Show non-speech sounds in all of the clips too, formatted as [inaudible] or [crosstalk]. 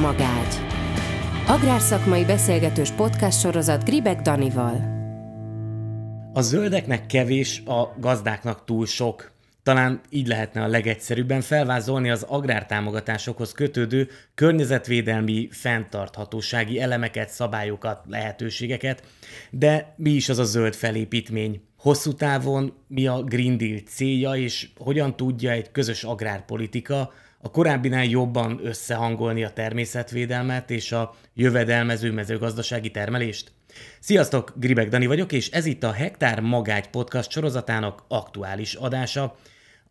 Magágy Agrárszakmai beszélgetős podcast sorozat Gribek Danival A zöldeknek kevés, a gazdáknak túl sok. Talán így lehetne a legegyszerűbben felvázolni az agrártámogatásokhoz kötődő környezetvédelmi, fenntarthatósági elemeket, szabályokat, lehetőségeket, de mi is az a zöld felépítmény? Hosszú távon mi a Green Deal célja, és hogyan tudja egy közös agrárpolitika a korábbinál jobban összehangolni a természetvédelmet és a jövedelmező mezőgazdasági termelést? Sziasztok, Gribek Dani vagyok, és ez itt a Hektár Magágy podcast sorozatának aktuális adása.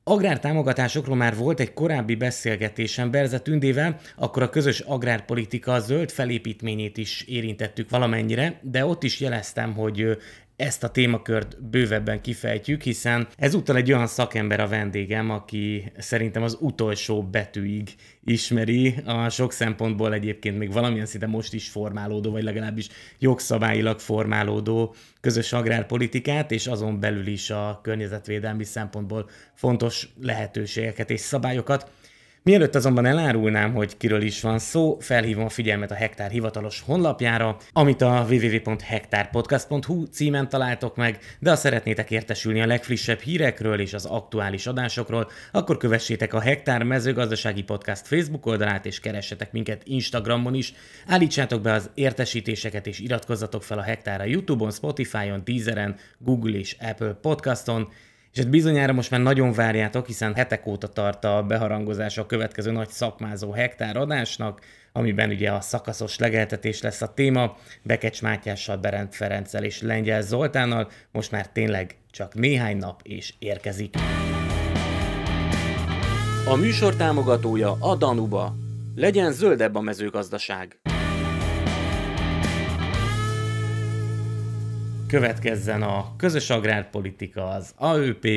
Agrártámogatásokról már volt egy korábbi beszélgetésem Berze Tündével, akkor a közös agrárpolitika zöld felépítményét is érintettük valamennyire, de ott is jeleztem, hogy ezt a témakört bővebben kifejtjük, hiszen ezúttal egy olyan szakember a vendégem, aki szerintem az utolsó betűig ismeri a sok szempontból egyébként még valamilyen szinte most is formálódó, vagy legalábbis jogszabályilag formálódó közös agrárpolitikát, és azon belül is a környezetvédelmi szempontból fontos lehetőségeket és szabályokat. Mielőtt azonban elárulnám, hogy kiről is van szó, felhívom a figyelmet a Hektár hivatalos honlapjára, amit a www.hektárpodcast.hu címen találtok meg, de ha szeretnétek értesülni a legfrissebb hírekről és az aktuális adásokról, akkor kövessétek a Hektár mezőgazdasági podcast Facebook oldalát és keressetek minket Instagramon is, állítsátok be az értesítéseket és iratkozzatok fel a Hektárra YouTube-on, Spotify-on, Deezeren, Google és Apple podcaston, és hát bizonyára most már nagyon várjátok, hiszen hetek óta tart a beharangozása a következő nagy szakmázó hektár adásnak, amiben ugye a szakaszos legeltetés lesz a téma, Bekecs Mátyással, Berend Ferenccel és Lengyel Zoltánnal, most már tényleg csak néhány nap és érkezik. A műsor támogatója a Danuba. Legyen zöldebb a mezőgazdaság! Következzen a közös agrárpolitika, az AÖP,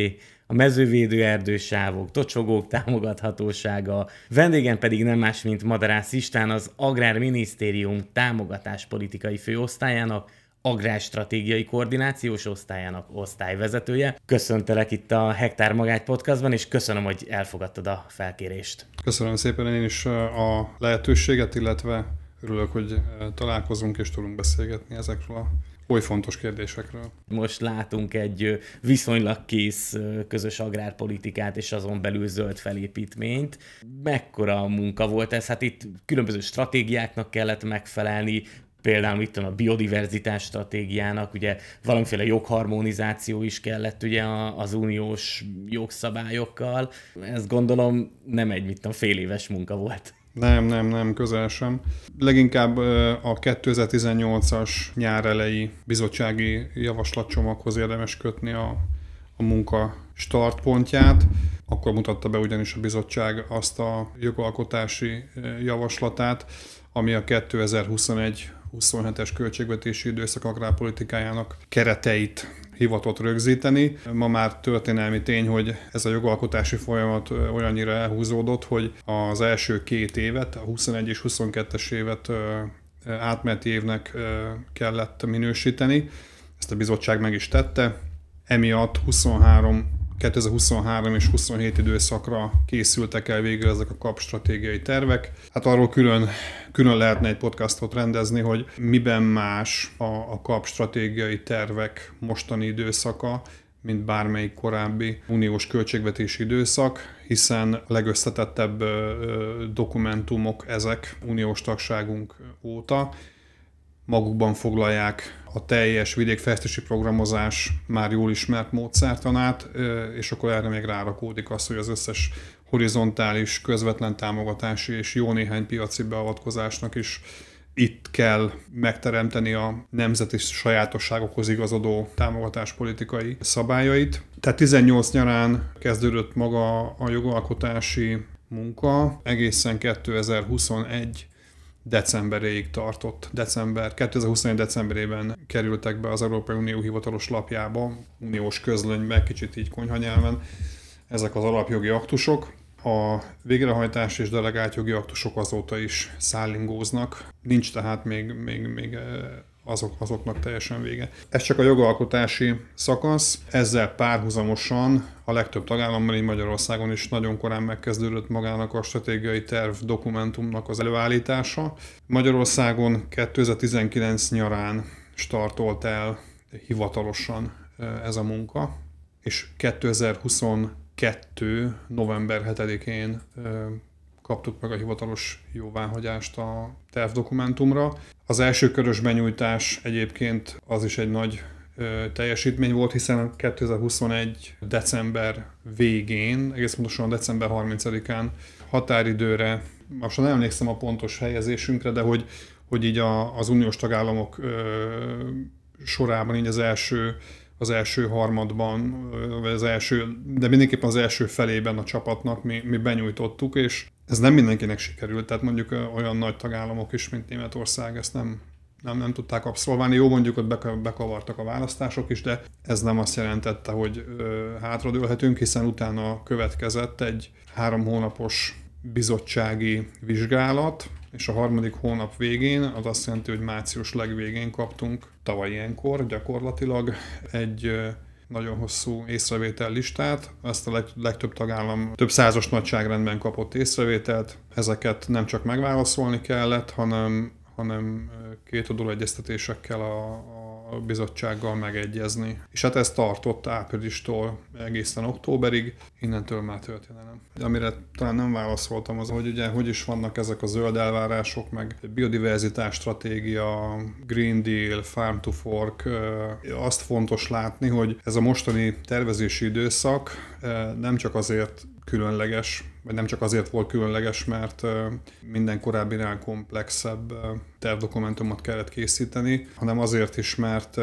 a mezővédő erdősávok, tocsogók támogathatósága, vendégen pedig nem más, mint Madarász István, az Agrárminisztérium támogatáspolitikai főosztályának, agrárstratégiai koordinációs osztályának osztályvezetője. Köszöntelek itt a Hektár Magány podcastban, és köszönöm, hogy elfogadtad a felkérést. Köszönöm szépen én is a lehetőséget, illetve örülök, hogy találkozunk és tudunk beszélgetni ezekről a oly fontos kérdésekről. Most látunk egy viszonylag kész közös agrárpolitikát és azon belül zöld felépítményt. Mekkora munka volt ez? Hát itt különböző stratégiáknak kellett megfelelni, például itt a biodiverzitás stratégiának, ugye valamiféle jogharmonizáció is kellett ugye az uniós jogszabályokkal. Ezt gondolom nem egy, mit tudom, fél éves munka volt. Nem, nem, nem, közel sem. Leginkább a 2018-as nyár elejé bizottsági javaslatcsomaghoz érdemes kötni a, a munka startpontját. Akkor mutatta be ugyanis a bizottság azt a jogalkotási javaslatát, ami a 2021 27-es költségvetési időszak agrárpolitikájának kereteit hivatott rögzíteni. Ma már történelmi tény, hogy ez a jogalkotási folyamat olyannyira elhúzódott, hogy az első két évet, a 21 és 22-es évet átmeneti évnek kellett minősíteni. Ezt a bizottság meg is tette. Emiatt 23 2023 és 27 időszakra készültek el végül ezek a kap stratégiai tervek. Hát arról külön, külön lehetne egy podcastot rendezni, hogy miben más a, a kap stratégiai tervek mostani időszaka, mint bármelyik korábbi uniós költségvetési időszak, hiszen a legösszetettebb dokumentumok ezek uniós tagságunk óta, magukban foglalják a teljes vidékfejlesztési programozás már jól ismert módszertanát, és akkor erre még rárakódik az, hogy az összes horizontális, közvetlen támogatási és jó néhány piaci beavatkozásnak is itt kell megteremteni a nemzeti sajátosságokhoz igazodó támogatáspolitikai szabályait. Tehát 18 nyarán kezdődött maga a jogalkotási munka, egészen 2021 decemberéig tartott. December, 2021 decemberében kerültek be az Európai Unió hivatalos lapjába, uniós közlönybe, kicsit így konyhanyelven, ezek az alapjogi aktusok. A végrehajtás és delegált jogi aktusok azóta is szállingóznak. Nincs tehát még, még, még azok, azoknak teljesen vége. Ez csak a jogalkotási szakasz, ezzel párhuzamosan a legtöbb tagállamban, így Magyarországon is nagyon korán megkezdődött magának a stratégiai terv dokumentumnak az előállítása. Magyarországon 2019 nyarán startolt el hivatalosan ez a munka, és 2022. november 7-én kaptuk meg a hivatalos jóváhagyást a tervdokumentumra. Az első körös benyújtás egyébként az is egy nagy teljesítmény volt, hiszen 2021. december végén, egész pontosan december 30-án határidőre, most nem emlékszem a pontos helyezésünkre, de hogy, hogy így a, az uniós tagállamok ö, sorában így az első az első harmadban, vagy az első, de mindenképpen az első felében a csapatnak mi, mi benyújtottuk, és ez nem mindenkinek sikerült, tehát mondjuk olyan nagy tagállamok is, mint Németország, ezt nem, nem, nem tudták abszolválni. Jó, mondjuk ott bekavartak a választások is, de ez nem azt jelentette, hogy ö, hátradőlhetünk, hiszen utána következett egy három hónapos bizottsági vizsgálat, és a harmadik hónap végén, az azt jelenti, hogy március legvégén kaptunk tavaly ilyenkor gyakorlatilag egy nagyon hosszú észrevétel listát. Ezt a leg, legtöbb tagállam több százas nagyságrendben kapott észrevételt. Ezeket nem csak megválaszolni kellett, hanem, hanem két oldalú egyeztetésekkel a, a bizottsággal megegyezni. És hát ez tartott áprilistól egészen októberig, innentől már történelem. Amire talán nem válaszoltam, az, hogy ugye hogy is vannak ezek a zöld elvárások, meg biodiverzitás stratégia, Green Deal, Farm to Fork. Azt fontos látni, hogy ez a mostani tervezési időszak nem csak azért különleges, vagy nem csak azért volt különleges, mert minden korábbinál komplexebb tervdokumentumot kellett készíteni, hanem azért is, mert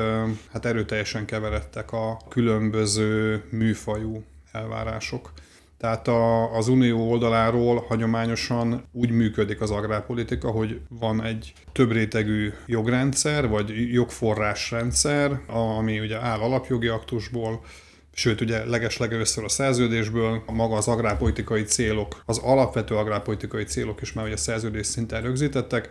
hát erőteljesen keveredtek a különböző műfajú elvárások. Tehát a, az unió oldaláról hagyományosan úgy működik az agrárpolitika, hogy van egy több rétegű jogrendszer, vagy jogforrásrendszer, ami ugye áll alapjogi aktusból, sőt ugye legeslegelőször a szerződésből, maga az agrárpolitikai célok, az alapvető agrárpolitikai célok is már ugye a szerződés szinten rögzítettek,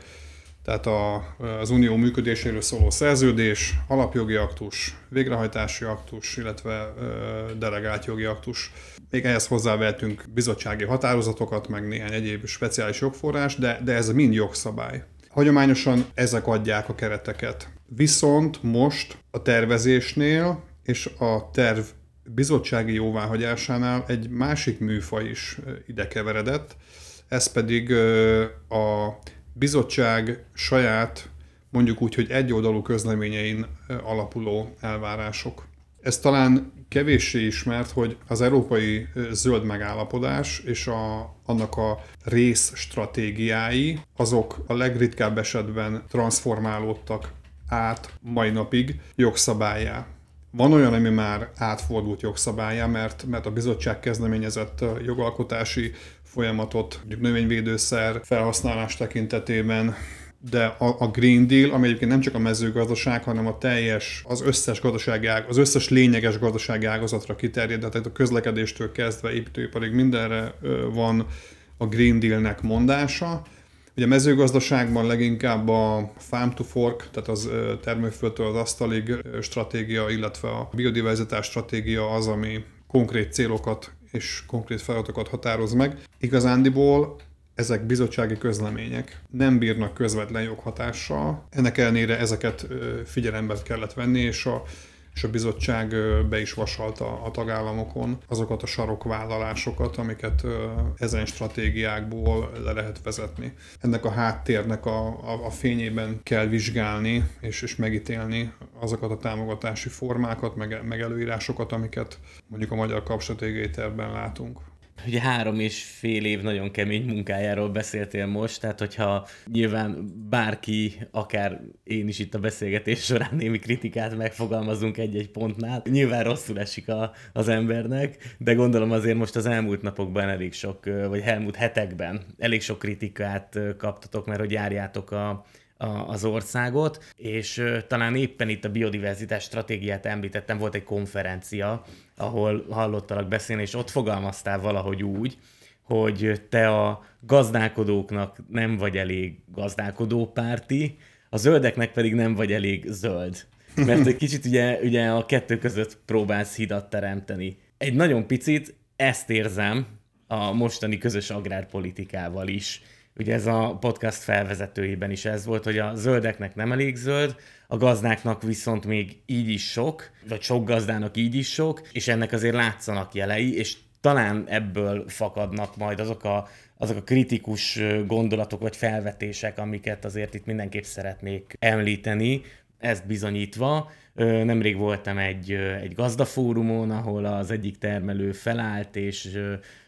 tehát a, az unió működéséről szóló szerződés, alapjogi aktus, végrehajtási aktus, illetve ö, delegált jogi aktus. Még ehhez hozzávehetünk bizottsági határozatokat, meg néhány egyéb speciális jogforrás, de, de ez mind jogszabály. Hagyományosan ezek adják a kereteket. Viszont most a tervezésnél és a terv bizottsági jóváhagyásánál egy másik műfaj is ide keveredett, ez pedig a bizottság saját, mondjuk úgy, hogy egyoldalú közleményein alapuló elvárások. Ez talán kevéssé ismert, hogy az európai zöld megállapodás és a, annak a rész stratégiái, azok a legritkább esetben transformálódtak át mai napig jogszabályá. Van olyan, ami már átfordult jogszabályá, mert, mert a bizottság kezdeményezett jogalkotási folyamatot, mondjuk növényvédőszer felhasználás tekintetében, de a, a Green Deal, ami egyébként nem csak a mezőgazdaság, hanem a teljes, az összes gazdasági ág, az összes lényeges gazdasági ágazatra kiterjed, tehát a közlekedéstől kezdve építőiparig mindenre van a Green Dealnek mondása. Ugye a mezőgazdaságban leginkább a farm to fork, tehát az termőföldtől az asztalig stratégia, illetve a biodiverzitás stratégia az, ami konkrét célokat és konkrét feladatokat határoz meg. Igazándiból ezek bizottsági közlemények nem bírnak közvetlen joghatással. Ennek ellenére ezeket figyelembe kellett venni, és a és a bizottság be is vasalta a tagállamokon azokat a sarokvállalásokat, amiket ezen stratégiákból le lehet vezetni. Ennek a háttérnek a, a, a fényében kell vizsgálni és, és megítélni azokat a támogatási formákat, meg, meg előírásokat, amiket mondjuk a magyar kapstratégiai tervben látunk. Ugye három és fél év nagyon kemény munkájáról beszéltél most, tehát hogyha nyilván bárki, akár én is itt a beszélgetés során némi kritikát megfogalmazunk egy-egy pontnál, nyilván rosszul esik a, az embernek, de gondolom azért most az elmúlt napokban elég sok, vagy elmúlt hetekben elég sok kritikát kaptatok, mert hogy járjátok a, az országot, és talán éppen itt a biodiverzitás stratégiát említettem, volt egy konferencia, ahol hallottalak beszélni, és ott fogalmaztál valahogy úgy, hogy te a gazdálkodóknak nem vagy elég gazdálkodópárti, a zöldeknek pedig nem vagy elég zöld. Mert egy kicsit ugye, ugye a kettő között próbálsz hidat teremteni. Egy nagyon picit ezt érzem a mostani közös agrárpolitikával is. Ugye ez a podcast felvezetőjében is ez volt, hogy a zöldeknek nem elég zöld, a gazdáknak viszont még így is sok, vagy sok gazdának így is sok, és ennek azért látszanak jelei, és talán ebből fakadnak majd azok a, azok a kritikus gondolatok vagy felvetések, amiket azért itt mindenképp szeretnék említeni, ezt bizonyítva. Nemrég voltam egy, egy gazdafórumon, ahol az egyik termelő felállt, és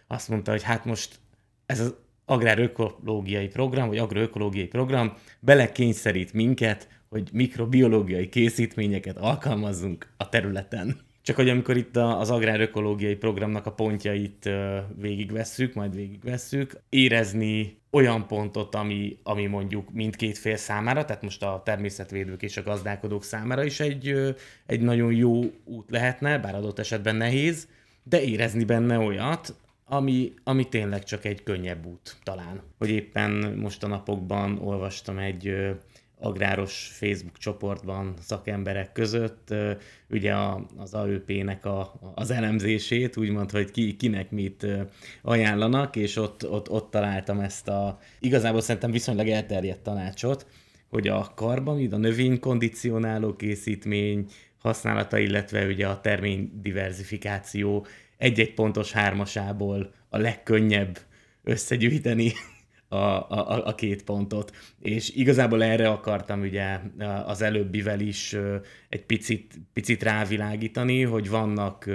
azt mondta, hogy hát most ez az agrárökológiai program, vagy agroökológiai program belekényszerít minket, hogy mikrobiológiai készítményeket alkalmazzunk a területen. Csak hogy amikor itt az agrárökológiai programnak a pontjait végigvesszük, majd végigvesszük, érezni olyan pontot, ami, ami mondjuk mindkét fél számára, tehát most a természetvédők és a gazdálkodók számára is egy, egy nagyon jó út lehetne, bár adott esetben nehéz, de érezni benne olyat, ami, ami tényleg csak egy könnyebb út talán. Hogy éppen most a napokban olvastam egy agráros Facebook csoportban szakemberek között, ugye az AÖP-nek a, az elemzését, úgymond, hogy ki, kinek mit ajánlanak, és ott, ott, ott találtam ezt a igazából szerintem viszonylag elterjedt tanácsot, hogy a karbamid, a növénykondicionáló készítmény használata, illetve ugye a termény diversifikáció egy-egy pontos hármasából a legkönnyebb összegyűjteni a, a, a két pontot. És igazából erre akartam ugye az előbbivel is egy picit, picit rávilágítani, hogy vannak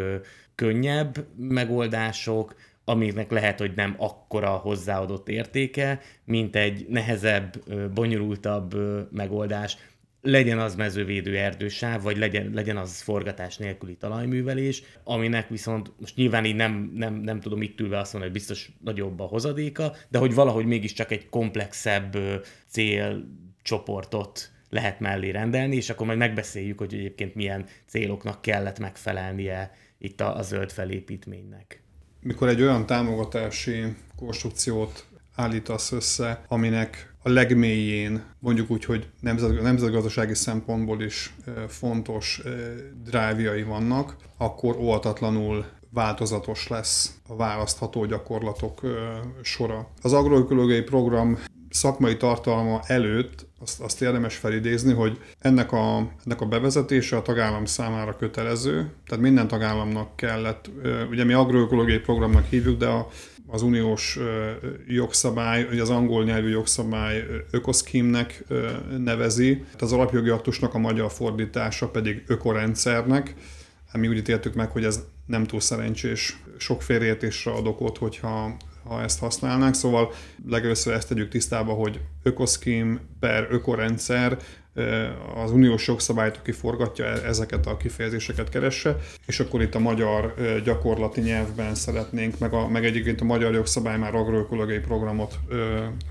könnyebb megoldások, amiknek lehet, hogy nem akkora hozzáadott értéke, mint egy nehezebb, bonyolultabb megoldás, legyen az mezővédő erdősáv, vagy legyen, legyen az forgatás nélküli talajművelés, aminek viszont most nyilván így nem, nem, nem tudom itt ülve azt mondani, hogy biztos nagyobb a hozadéka, de hogy valahogy mégiscsak egy komplexebb célcsoportot lehet mellé rendelni, és akkor majd megbeszéljük, hogy egyébként milyen céloknak kellett megfelelnie itt a, a zöld felépítménynek. Mikor egy olyan támogatási konstrukciót állítasz össze, aminek a legmélyén, mondjuk úgy, hogy nemzet, nemzetgazdasági szempontból is fontos drive vannak, akkor óvatatlanul változatos lesz a választható gyakorlatok sora. Az agroökológiai program szakmai tartalma előtt azt, azt érdemes felidézni, hogy ennek a, ennek a bevezetése a tagállam számára kötelező, tehát minden tagállamnak kellett, ugye mi agroökológiai programnak hívjuk, de a az uniós jogszabály, ugye az angol nyelvű jogszabály ökoszkímnek nevezi, az alapjogi aktusnak a magyar fordítása pedig ökorendszernek. Hát mi úgy ítéltük meg, hogy ez nem túl szerencsés, sok félreértésre ad okot, hogyha ha ezt használnánk. Szóval legelőször ezt tegyük tisztába, hogy ökoszkím per ökorendszer az uniós jogszabályt, aki forgatja e- ezeket a kifejezéseket keresse, és akkor itt a magyar gyakorlati nyelvben szeretnénk, meg, a, meg egyébként a magyar jogszabály már agroökológiai programot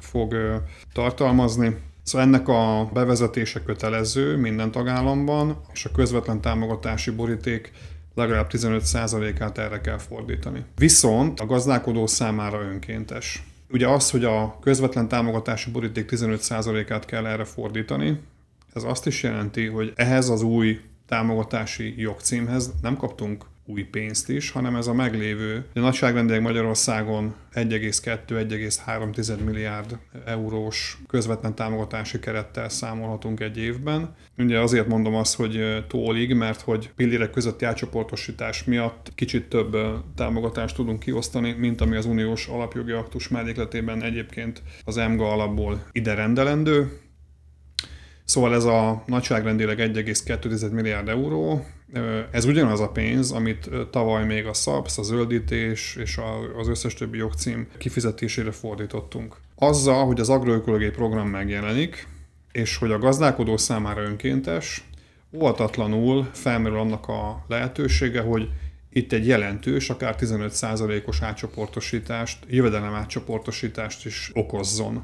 fog tartalmazni. Szóval ennek a bevezetése kötelező minden tagállamban, és a közvetlen támogatási boríték legalább 15%-át erre kell fordítani. Viszont a gazdálkodó számára önkéntes. Ugye az, hogy a közvetlen támogatási boríték 15%-át kell erre fordítani, ez azt is jelenti, hogy ehhez az új támogatási jogcímhez nem kaptunk új pénzt is, hanem ez a meglévő, a nagyságrendileg Magyarországon 1,2-1,3 milliárd eurós közvetlen támogatási kerettel számolhatunk egy évben. Ugye azért mondom azt, hogy tólig, mert hogy pillérek közötti átcsoportosítás miatt kicsit több támogatást tudunk kiosztani, mint ami az uniós alapjogi aktus mellékletében egyébként az EMGA alapból ide rendelendő. Szóval ez a nagyságrendileg 1,2 milliárd euró, ez ugyanaz a pénz, amit tavaly még a SZAPSZ, a zöldítés és az összes többi jogcím kifizetésére fordítottunk. Azzal, hogy az agroökológiai program megjelenik, és hogy a gazdálkodó számára önkéntes, óvatatlanul felmerül annak a lehetősége, hogy itt egy jelentős, akár 15%-os átcsoportosítást, jövedelem átcsoportosítást is okozzon.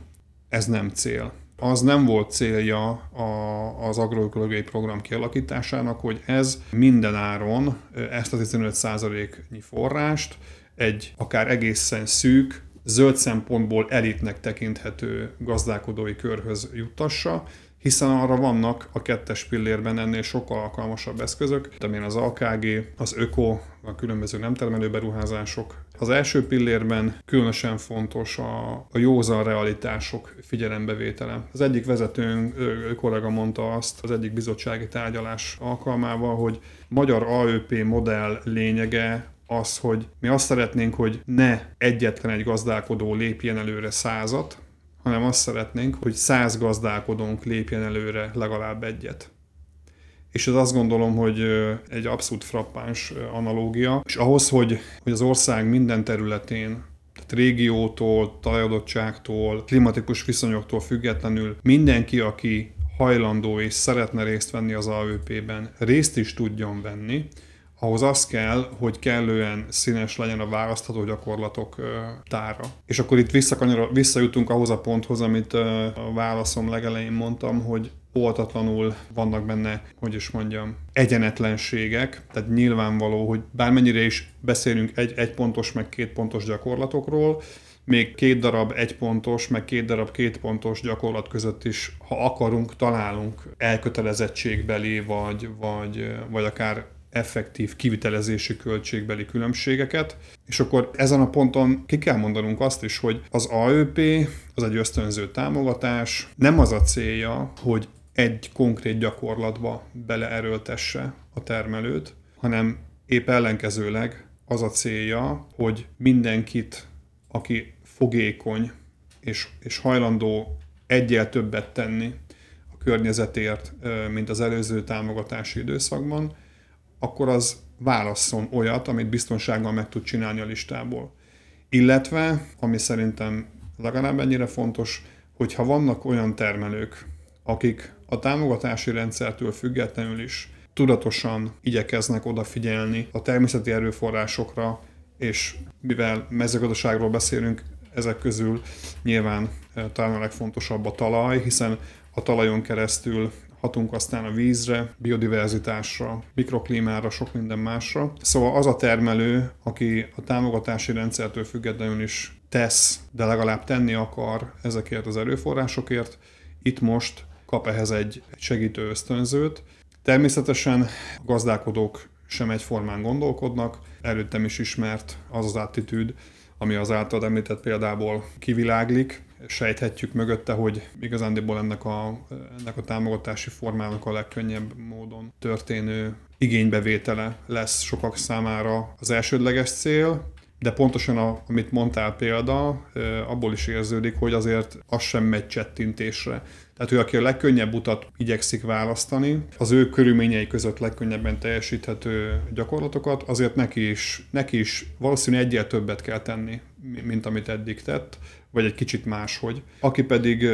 Ez nem cél az nem volt célja a, az agroökológiai program kialakításának, hogy ez minden áron ezt a 15%-nyi forrást egy akár egészen szűk, zöld szempontból elitnek tekinthető gazdálkodói körhöz juttassa, hiszen arra vannak a kettes pillérben ennél sokkal alkalmasabb eszközök, amilyen az AKG, az ÖKO, a különböző nem termelő beruházások. Az első pillérben különösen fontos a, a józan realitások figyelembevétele. Az egyik vezetőnk kollega mondta azt az egyik bizottsági tárgyalás alkalmával, hogy magyar AÖP modell lényege az, hogy mi azt szeretnénk, hogy ne egyetlen egy gazdálkodó lépjen előre százat, hanem azt szeretnénk, hogy száz gazdálkodónk lépjen előre legalább egyet. És ez azt gondolom, hogy egy abszolút frappáns analógia, és ahhoz, hogy, hogy az ország minden területén tehát régiótól, talajadottságtól, klimatikus viszonyoktól függetlenül mindenki, aki hajlandó és szeretne részt venni az AÖP-ben, részt is tudjon venni, ahhoz az kell, hogy kellően színes legyen a választható gyakorlatok tára. És akkor itt visszajutunk ahhoz a ponthoz, amit a válaszom legelején mondtam, hogy óvatatlanul vannak benne, hogy is mondjam, egyenetlenségek, tehát nyilvánvaló, hogy bármennyire is beszélünk egy, egy pontos, meg két pontos gyakorlatokról, még két darab egy pontos, meg két darab két pontos gyakorlat között is, ha akarunk, találunk elkötelezettségbeli, vagy, vagy, vagy akár effektív kivitelezési költségbeli különbségeket, és akkor ezen a ponton ki kell mondanunk azt is, hogy az AÖP az egy ösztönző támogatás, nem az a célja, hogy egy konkrét gyakorlatba beleerőltesse a termelőt, hanem épp ellenkezőleg az a célja, hogy mindenkit, aki fogékony és, és hajlandó egyel többet tenni a környezetért, mint az előző támogatási időszakban, akkor az válasszon olyat, amit biztonsággal meg tud csinálni a listából. Illetve, ami szerintem legalább ennyire fontos, hogyha vannak olyan termelők, akik a támogatási rendszertől függetlenül is tudatosan igyekeznek odafigyelni a természeti erőforrásokra, és mivel mezőgazdaságról beszélünk, ezek közül nyilván eh, talán a legfontosabb a talaj, hiszen a talajon keresztül hatunk aztán a vízre, biodiverzitásra, mikroklímára, sok minden másra. Szóval az a termelő, aki a támogatási rendszertől függetlenül is tesz, de legalább tenni akar ezekért az erőforrásokért, itt most kap ehhez egy segítő ösztönzőt. Természetesen a gazdálkodók sem egyformán gondolkodnak, előttem is ismert az az attitűd, ami az által említett példából kiviláglik, sejthetjük mögötte, hogy igazándiból ennek a, ennek a támogatási formának a legkönnyebb módon történő igénybevétele lesz sokak számára az elsődleges cél, de pontosan a, amit mondtál példa, abból is érződik, hogy azért az sem megy csettintésre. Tehát ő, aki a legkönnyebb utat igyekszik választani, az ő körülményei között legkönnyebben teljesíthető gyakorlatokat, azért neki is, neki is valószínűleg egyel többet kell tenni, mint amit eddig tett, vagy egy kicsit máshogy. Aki pedig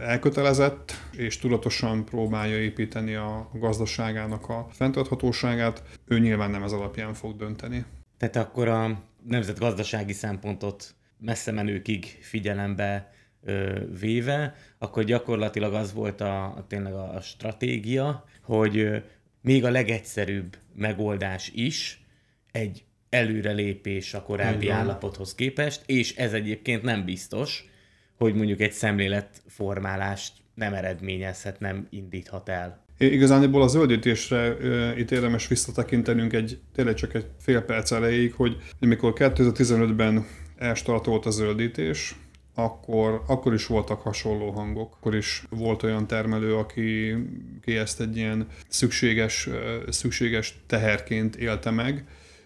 elkötelezett és tudatosan próbálja építeni a gazdaságának a fenntarthatóságát, ő nyilván nem ez alapján fog dönteni. Tehát akkor a nemzetgazdasági szempontot messze menőkig figyelembe véve, akkor gyakorlatilag az volt a, a tényleg a, a stratégia, hogy ö, még a legegyszerűbb megoldás is egy előrelépés a korábbi Igen. állapothoz képest, és ez egyébként nem biztos, hogy mondjuk egy szemléletformálást nem eredményezhet, nem indíthat el. Igazániból a zöldítésre uh, itt érdemes visszatekintenünk egy, tényleg csak egy fél perc elejéig, hogy amikor 2015-ben elstartolt a zöldítés, akkor, akkor is voltak hasonló hangok. Akkor is volt olyan termelő, aki, aki ezt egy ilyen szükséges, szükséges teherként élte meg,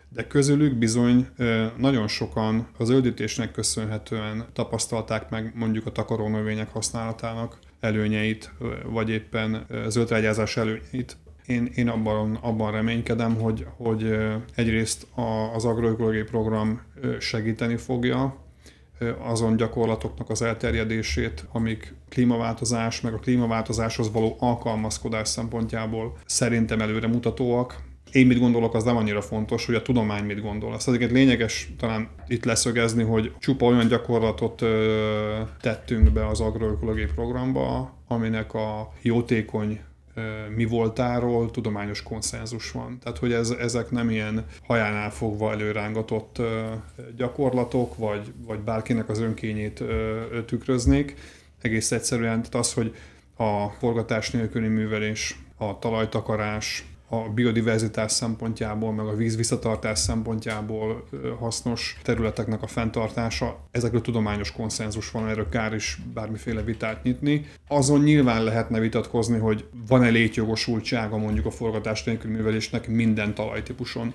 de közülük bizony nagyon sokan az zöldítésnek köszönhetően tapasztalták meg mondjuk a takarónövények használatának előnyeit, vagy éppen zöldrágyázás előnyeit. Én, én abban, abban reménykedem, hogy, hogy egyrészt az agroökológiai program segíteni fogja azon gyakorlatoknak az elterjedését, amik klímaváltozás, meg a klímaváltozáshoz való alkalmazkodás szempontjából szerintem előre mutatóak. Én mit gondolok, az nem annyira fontos, hogy a tudomány mit gondol. Azt azért lényeges talán itt leszögezni, hogy csupa olyan gyakorlatot ö, tettünk be az agroökológiai programba, aminek a jótékony mi voltáról tudományos konszenzus van. Tehát, hogy ez, ezek nem ilyen hajánál fogva előrángatott gyakorlatok, vagy, vagy bárkinek az önkényét tükröznék. Egész egyszerűen tehát az, hogy a forgatás nélküli művelés, a talajtakarás, a biodiverzitás szempontjából, meg a víz visszatartás szempontjából hasznos területeknek a fenntartása. Ezekről tudományos konszenzus van, erről kár is bármiféle vitát nyitni. Azon nyilván lehetne vitatkozni, hogy van-e létjogosultsága mondjuk a forgatás nélkül művelésnek minden talajtípuson.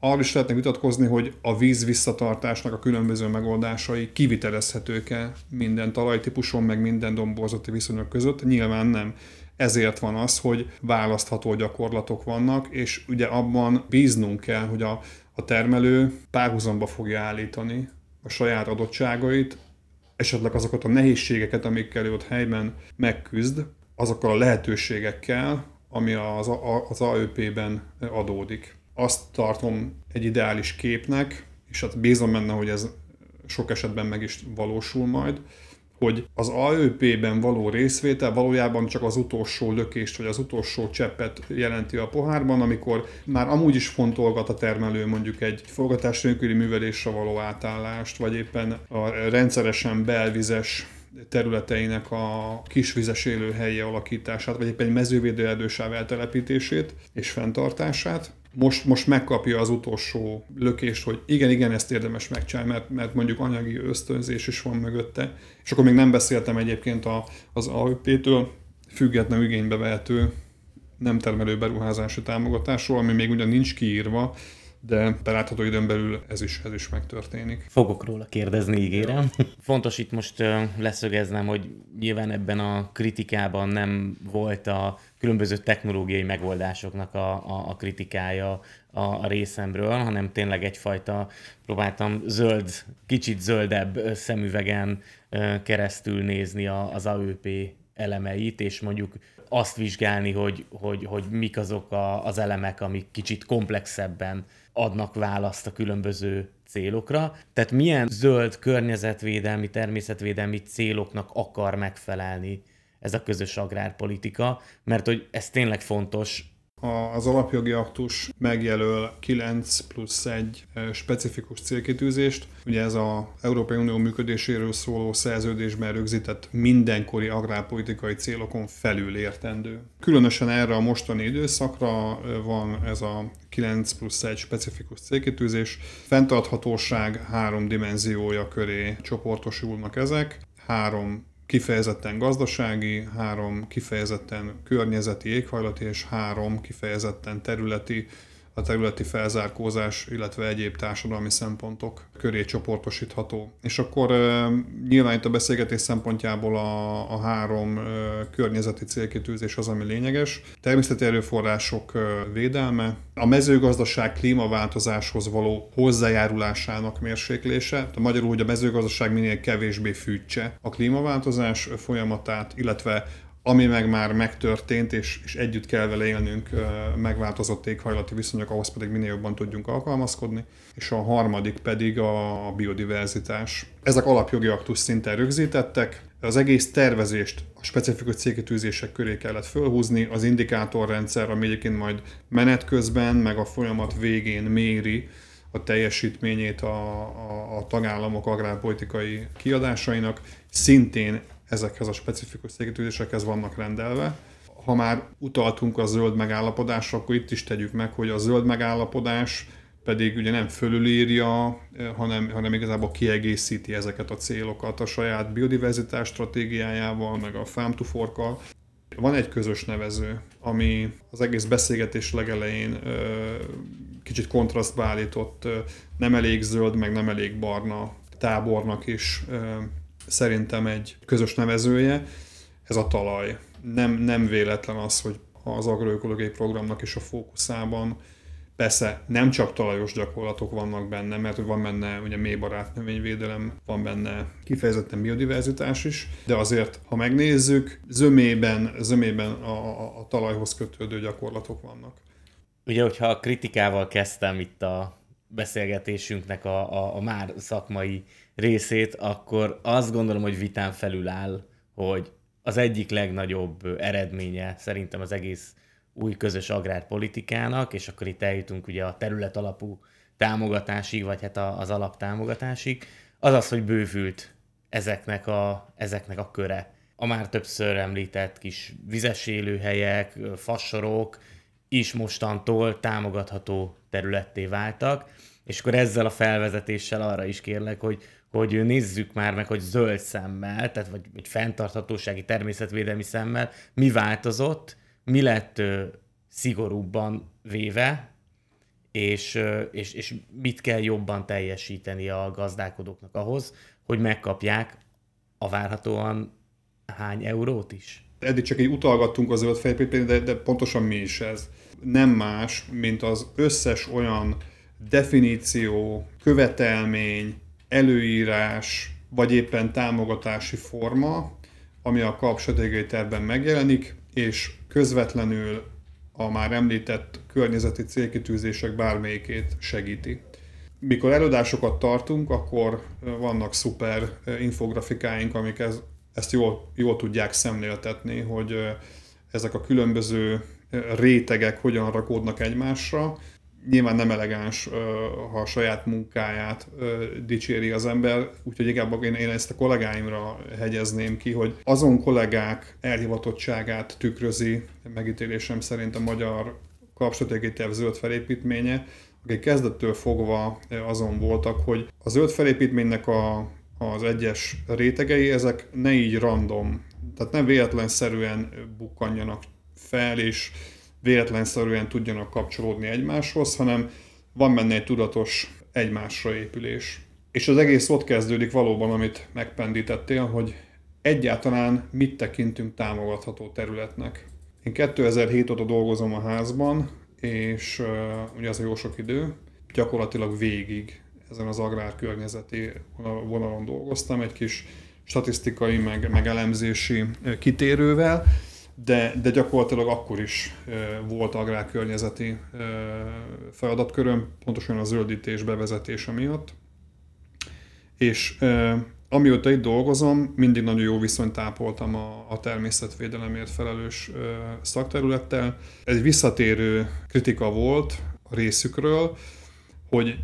Arról is lehetne vitatkozni, hogy a víz visszatartásnak a különböző megoldásai kivitelezhetők-e minden talajtípuson, meg minden domborzati viszonyok között. Nyilván nem ezért van az, hogy választható gyakorlatok vannak, és ugye abban bíznunk kell, hogy a, a termelő párhuzamba fogja állítani a saját adottságait, esetleg azokat a nehézségeket, amikkel ő ott helyben megküzd, azokkal a lehetőségekkel, ami az, az AÖP-ben adódik. Azt tartom egy ideális képnek, és hát bízom benne, hogy ez sok esetben meg is valósul majd, hogy az AÖP-ben való részvétel valójában csak az utolsó lökést, vagy az utolsó cseppet jelenti a pohárban, amikor már amúgy is fontolgat a termelő mondjuk egy forgatás nélküli művelésre való átállást, vagy éppen a rendszeresen belvizes területeinek a kisvizes élőhelyi alakítását, vagy éppen egy mezővédőerdősáv eltelepítését és fenntartását most, most megkapja az utolsó lökést, hogy igen, igen, ezt érdemes megcsinálni, mert, mert mondjuk anyagi ösztönzés is van mögötte. És akkor még nem beszéltem egyébként a, az AÖP-től független igénybe vehető nem termelő beruházási támogatásról, ami még ugyan nincs kiírva, de belátható időn belül ez is, ez is megtörténik. Fogok róla kérdezni, ígérem. [laughs] Fontos itt most leszögeznem, hogy nyilván ebben a kritikában nem volt a különböző technológiai megoldásoknak a, a, a kritikája a, a részemről, hanem tényleg egyfajta, próbáltam zöld, kicsit zöldebb szemüvegen keresztül nézni az AÖP elemeit, és mondjuk azt vizsgálni, hogy, hogy, hogy mik azok a, az elemek, amik kicsit komplexebben adnak választ a különböző célokra. Tehát milyen zöld környezetvédelmi, természetvédelmi céloknak akar megfelelni ez a közös agrárpolitika, mert hogy ez tényleg fontos az alapjogi aktus megjelöl 9 plusz 1 specifikus célkitűzést. Ugye ez az Európai Unió működéséről szóló szerződésben rögzített mindenkori agrárpolitikai célokon felül értendő. Különösen erre a mostani időszakra van ez a 9 plusz 1 specifikus célkitűzés. Fentarthatóság három dimenziója köré csoportosulnak ezek. Három kifejezetten gazdasági, három kifejezetten környezeti, éghajlati és három kifejezetten területi a területi felzárkózás, illetve egyéb társadalmi szempontok köré csoportosítható. És akkor nyilván itt a beszélgetés szempontjából a, a három környezeti célkitűzés az, ami lényeges. Természeti erőforrások védelme, a mezőgazdaság klímaváltozáshoz való hozzájárulásának mérséklése, a magyarul, hogy a mezőgazdaság minél kevésbé fűtse a klímaváltozás folyamatát, illetve ami meg már megtörtént, és, és együtt kell vele élnünk megváltozott éghajlati viszonyok, ahhoz pedig minél jobban tudjunk alkalmazkodni, és a harmadik pedig a, biodiverzitás. Ezek alapjogi aktus szinten rögzítettek, az egész tervezést a specifikus célkitűzések köré kellett fölhúzni, az indikátorrendszer, ami egyébként majd menet közben, meg a folyamat végén méri a teljesítményét a, a, a tagállamok agrárpolitikai kiadásainak, szintén ezekhez a specifikus célkitűzésekhez vannak rendelve. Ha már utaltunk a zöld megállapodásra, akkor itt is tegyük meg, hogy a zöld megállapodás pedig ugye nem fölülírja, hanem, hanem igazából kiegészíti ezeket a célokat a saját biodiverzitás stratégiájával, meg a farm to fork Van egy közös nevező, ami az egész beszélgetés legelején kicsit kontrasztba állított, nem elég zöld, meg nem elég barna tábornak is szerintem egy közös nevezője, ez a talaj. Nem, nem véletlen az, hogy az agroökológiai programnak is a fókuszában Persze nem csak talajos gyakorlatok vannak benne, mert van benne ugye mélybarát növényvédelem, van benne kifejezetten biodiverzitás is, de azért, ha megnézzük, zömében, zömében a, a, a talajhoz kötődő gyakorlatok vannak. Ugye, hogyha a kritikával kezdtem itt a beszélgetésünknek a, a, a már szakmai részét, akkor azt gondolom, hogy vitán felül áll, hogy az egyik legnagyobb eredménye szerintem az egész új közös agrárpolitikának, és akkor itt eljutunk ugye a terület alapú támogatásig, vagy hát az alaptámogatásig, az az, hogy bővült ezeknek a, ezeknek a köre. a már többször említett kis vizes élőhelyek, fassorok is mostantól támogatható területté váltak, és akkor ezzel a felvezetéssel arra is kérlek, hogy, hogy nézzük már meg, hogy zöld szemmel, tehát vagy, vagy fenntarthatósági természetvédelmi szemmel mi változott, mi lett ö, szigorúbban véve, és, és, és mit kell jobban teljesíteni a gazdálkodóknak ahhoz, hogy megkapják a várhatóan hány eurót is? Eddig csak egy utalgattunk a zöld fejlődésre, de, de pontosan mi is ez. Nem más, mint az összes olyan definíció, követelmény, előírás, vagy éppen támogatási forma, ami a kap stratégiai tervben megjelenik, és közvetlenül a már említett környezeti célkitűzések bármelyikét segíti. Mikor előadásokat tartunk, akkor vannak szuper infografikáink, amik ez, ezt jól, jól tudják szemléltetni, hogy ezek a különböző rétegek hogyan rakódnak egymásra, nyilván nem elegáns, ha a saját munkáját dicséri az ember, úgyhogy inkább én, én ezt a kollégáimra hegyezném ki, hogy azon kollégák elhivatottságát tükrözi megítélésem szerint a magyar kapcsolatégi terv zöld felépítménye, akik kezdettől fogva azon voltak, hogy a zöld felépítménynek a, az egyes rétegei, ezek ne így random, tehát nem véletlenszerűen bukkanjanak fel, és véletlenszerűen tudjanak kapcsolódni egymáshoz, hanem van benne egy tudatos egymásra épülés. És az egész ott kezdődik valóban, amit megpendítettél, hogy egyáltalán mit tekintünk támogatható területnek. Én 2007 óta dolgozom a házban, és uh, ugye az a jó sok idő, gyakorlatilag végig ezen az agrárkörnyezeti vonalon dolgoztam, egy kis statisztikai, meg, meg elemzési kitérővel, de, de gyakorlatilag akkor is volt agrárkörnyezeti feladatköröm, pontosan a zöldítés bevezetése miatt. És amióta itt dolgozom, mindig nagyon jó viszonyt ápoltam a, a természetvédelemért felelős szakterülettel. Egy visszatérő kritika volt a részükről, hogy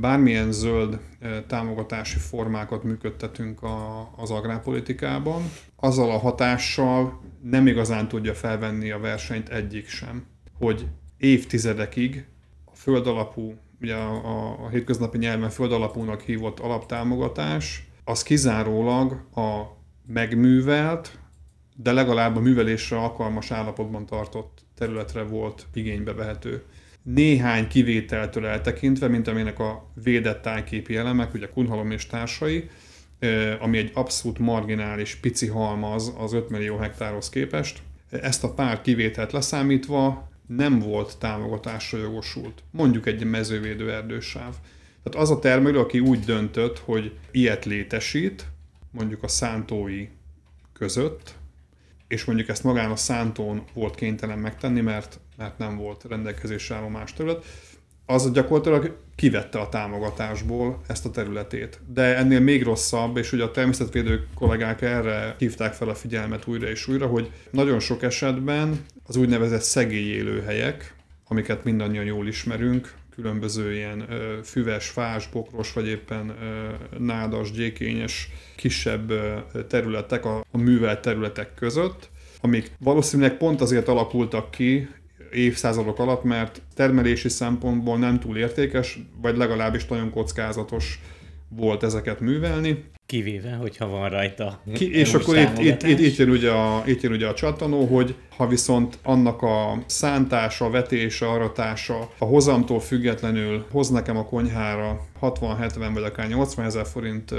bármilyen zöld támogatási formákat működtetünk a, az agrárpolitikában, azzal a hatással nem igazán tudja felvenni a versenyt egyik sem, hogy évtizedekig a földalapú, ugye a, a, a hétköznapi nyelven földalapúnak hívott alaptámogatás, az kizárólag a megművelt, de legalább a művelésre alkalmas állapotban tartott területre volt igénybe vehető néhány kivételtől eltekintve, mint aminek a védett tájképi elemek, ugye Kunhalom és társai, ami egy abszolút marginális pici halmaz az 5 millió hektárhoz képest. Ezt a pár kivételt leszámítva nem volt támogatásra jogosult. Mondjuk egy mezővédő erdősáv. Tehát az a termelő, aki úgy döntött, hogy ilyet létesít, mondjuk a szántói között, és mondjuk ezt magán a szántón volt kénytelen megtenni, mert, mert nem volt rendelkezésre álló más terület, az gyakorlatilag kivette a támogatásból ezt a területét. De ennél még rosszabb, és ugye a természetvédő kollégák erre hívták fel a figyelmet újra és újra, hogy nagyon sok esetben az úgynevezett szegély élőhelyek, amiket mindannyian jól ismerünk, különböző ilyen ö, füves, fás, bokros, vagy éppen ö, nádas, gyékényes, kisebb ö, területek a, a művelt területek között, amik valószínűleg pont azért alakultak ki évszázadok alatt, mert termelési szempontból nem túl értékes, vagy legalábbis nagyon kockázatos volt ezeket művelni. Kivéve, hogyha van rajta. Ki, és akkor itt, itt, itt, itt, jön ugye a, itt jön ugye a csatanó, hogy ha viszont annak a szántása, vetése, aratása a hozamtól függetlenül hoz nekem a konyhára 60-70 vagy akár 80 ezer forint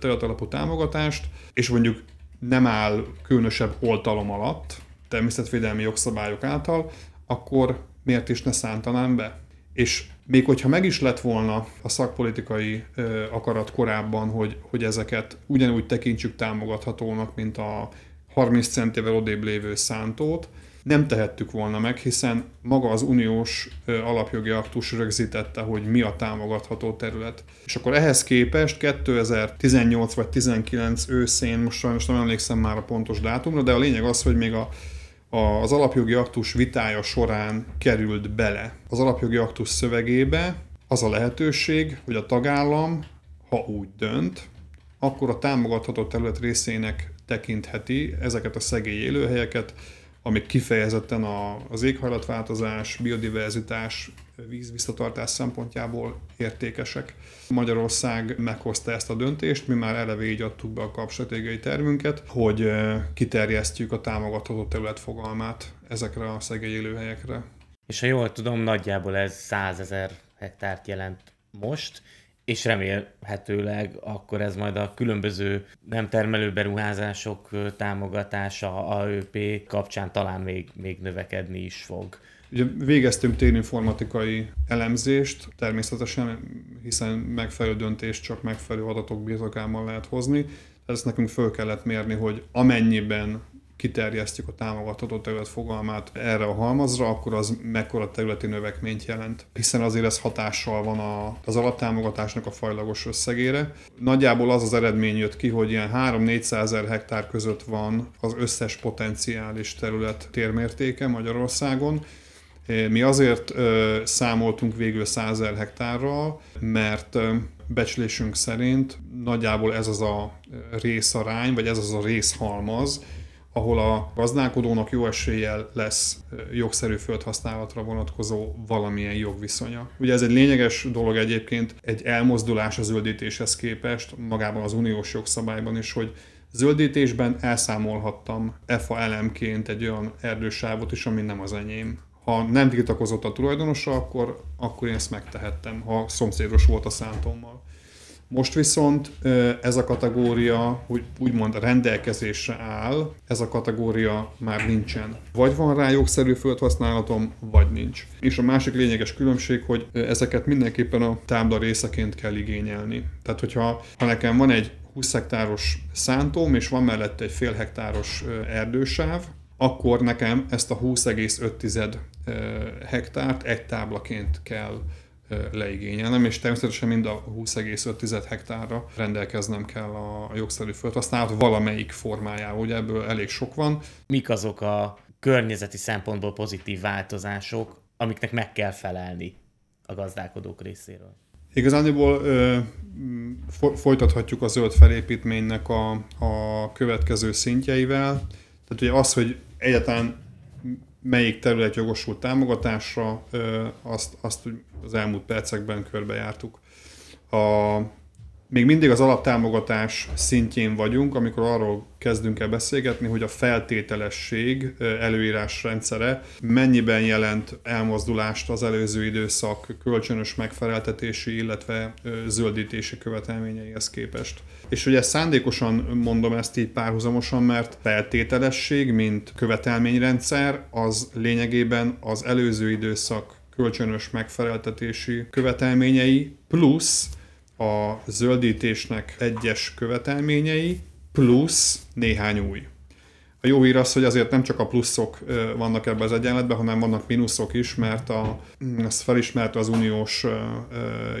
területalapú támogatást, és mondjuk nem áll különösebb oltalom alatt, természetvédelmi jogszabályok által, akkor miért is ne szántanám be? És még hogyha meg is lett volna a szakpolitikai ö, akarat korábban, hogy, hogy ezeket ugyanúgy tekintsük támogathatónak, mint a 30 centivel odébb lévő szántót, nem tehettük volna meg, hiszen maga az uniós alapjogi aktus rögzítette, hogy mi a támogatható terület. És akkor ehhez képest 2018 vagy 19 őszén, most sajnos nem emlékszem már a pontos dátumra, de a lényeg az, hogy még a az alapjogi aktus vitája során került bele. Az alapjogi aktus szövegébe az a lehetőség, hogy a tagállam, ha úgy dönt, akkor a támogatható terület részének tekintheti ezeket a szegély élőhelyeket, amik kifejezetten az éghajlatváltozás, biodiverzitás, víz visszatartás szempontjából értékesek. Magyarország meghozta ezt a döntést, mi már eleve így adtuk be a kapstratégiai tervünket, hogy kiterjesztjük a támogatható terület fogalmát ezekre a szegély élőhelyekre. És ha jól tudom, nagyjából ez 100 ezer hektárt jelent most, és remélhetőleg akkor ez majd a különböző nem termelő beruházások támogatása, AÖP kapcsán talán még, még növekedni is fog. Ugye végeztünk térinformatikai elemzést, természetesen, hiszen megfelelő döntést csak megfelelő adatok birtokában lehet hozni. Ezt nekünk föl kellett mérni, hogy amennyiben kiterjesztjük a támogatható terület fogalmát erre a halmazra, akkor az mekkora területi növekményt jelent. Hiszen azért ez hatással van a, az alaptámogatásnak a fajlagos összegére. Nagyjából az az eredmény jött ki, hogy ilyen 3-400 ezer hektár között van az összes potenciális terület térmértéke Magyarországon, mi azért ö, számoltunk végül 100 ezer hektárral, mert ö, becslésünk szerint nagyjából ez az a részarány, vagy ez az a részhalmaz, ahol a gazdálkodónak jó eséllyel lesz jogszerű földhasználatra vonatkozó valamilyen jogviszonya. Ugye ez egy lényeges dolog egyébként, egy elmozdulás a zöldítéshez képest, magában az uniós jogszabályban is, hogy zöldítésben elszámolhattam EFA elemként egy olyan erdősávot is, ami nem az enyém. Ha nem tiltakozott a tulajdonosa, akkor, akkor én ezt megtehettem, ha szomszédos volt a szántommal. Most viszont ez a kategória úgy, úgymond rendelkezésre áll, ez a kategória már nincsen. Vagy van rá jogszerű földhasználatom, vagy nincs. És a másik lényeges különbség, hogy ezeket mindenképpen a tábla részeként kell igényelni. Tehát, hogyha ha nekem van egy 20 hektáros szántóm, és van mellette egy fél hektáros erdősáv, akkor nekem ezt a 20,5 hektárt egy táblaként kell leigényelnem, és természetesen mind a 20,5 hektárra rendelkeznem kell a jogszerű földhasználat valamelyik formájával, ugye ebből elég sok van. Mik azok a környezeti szempontból pozitív változások, amiknek meg kell felelni a gazdálkodók részéről? Igazániból ö, folytathatjuk a zöld felépítménynek a, a következő szintjeivel. Tehát ugye az, hogy egyáltalán melyik terület jogosult támogatásra, azt, azt az elmúlt percekben körbejártuk. A, még mindig az alaptámogatás szintjén vagyunk, amikor arról kezdünk el beszélgetni, hogy a feltételesség előírás rendszere mennyiben jelent elmozdulást az előző időszak kölcsönös megfeleltetési, illetve zöldítési követelményeihez képest. És ugye szándékosan mondom ezt így párhuzamosan, mert feltételesség, mint követelményrendszer, az lényegében az előző időszak kölcsönös megfeleltetési követelményei, plusz a zöldítésnek egyes követelményei, plusz néhány új. A jó hír az, hogy azért nem csak a pluszok vannak ebben az egyenletben, hanem vannak mínuszok is, mert a, ezt felismerte az uniós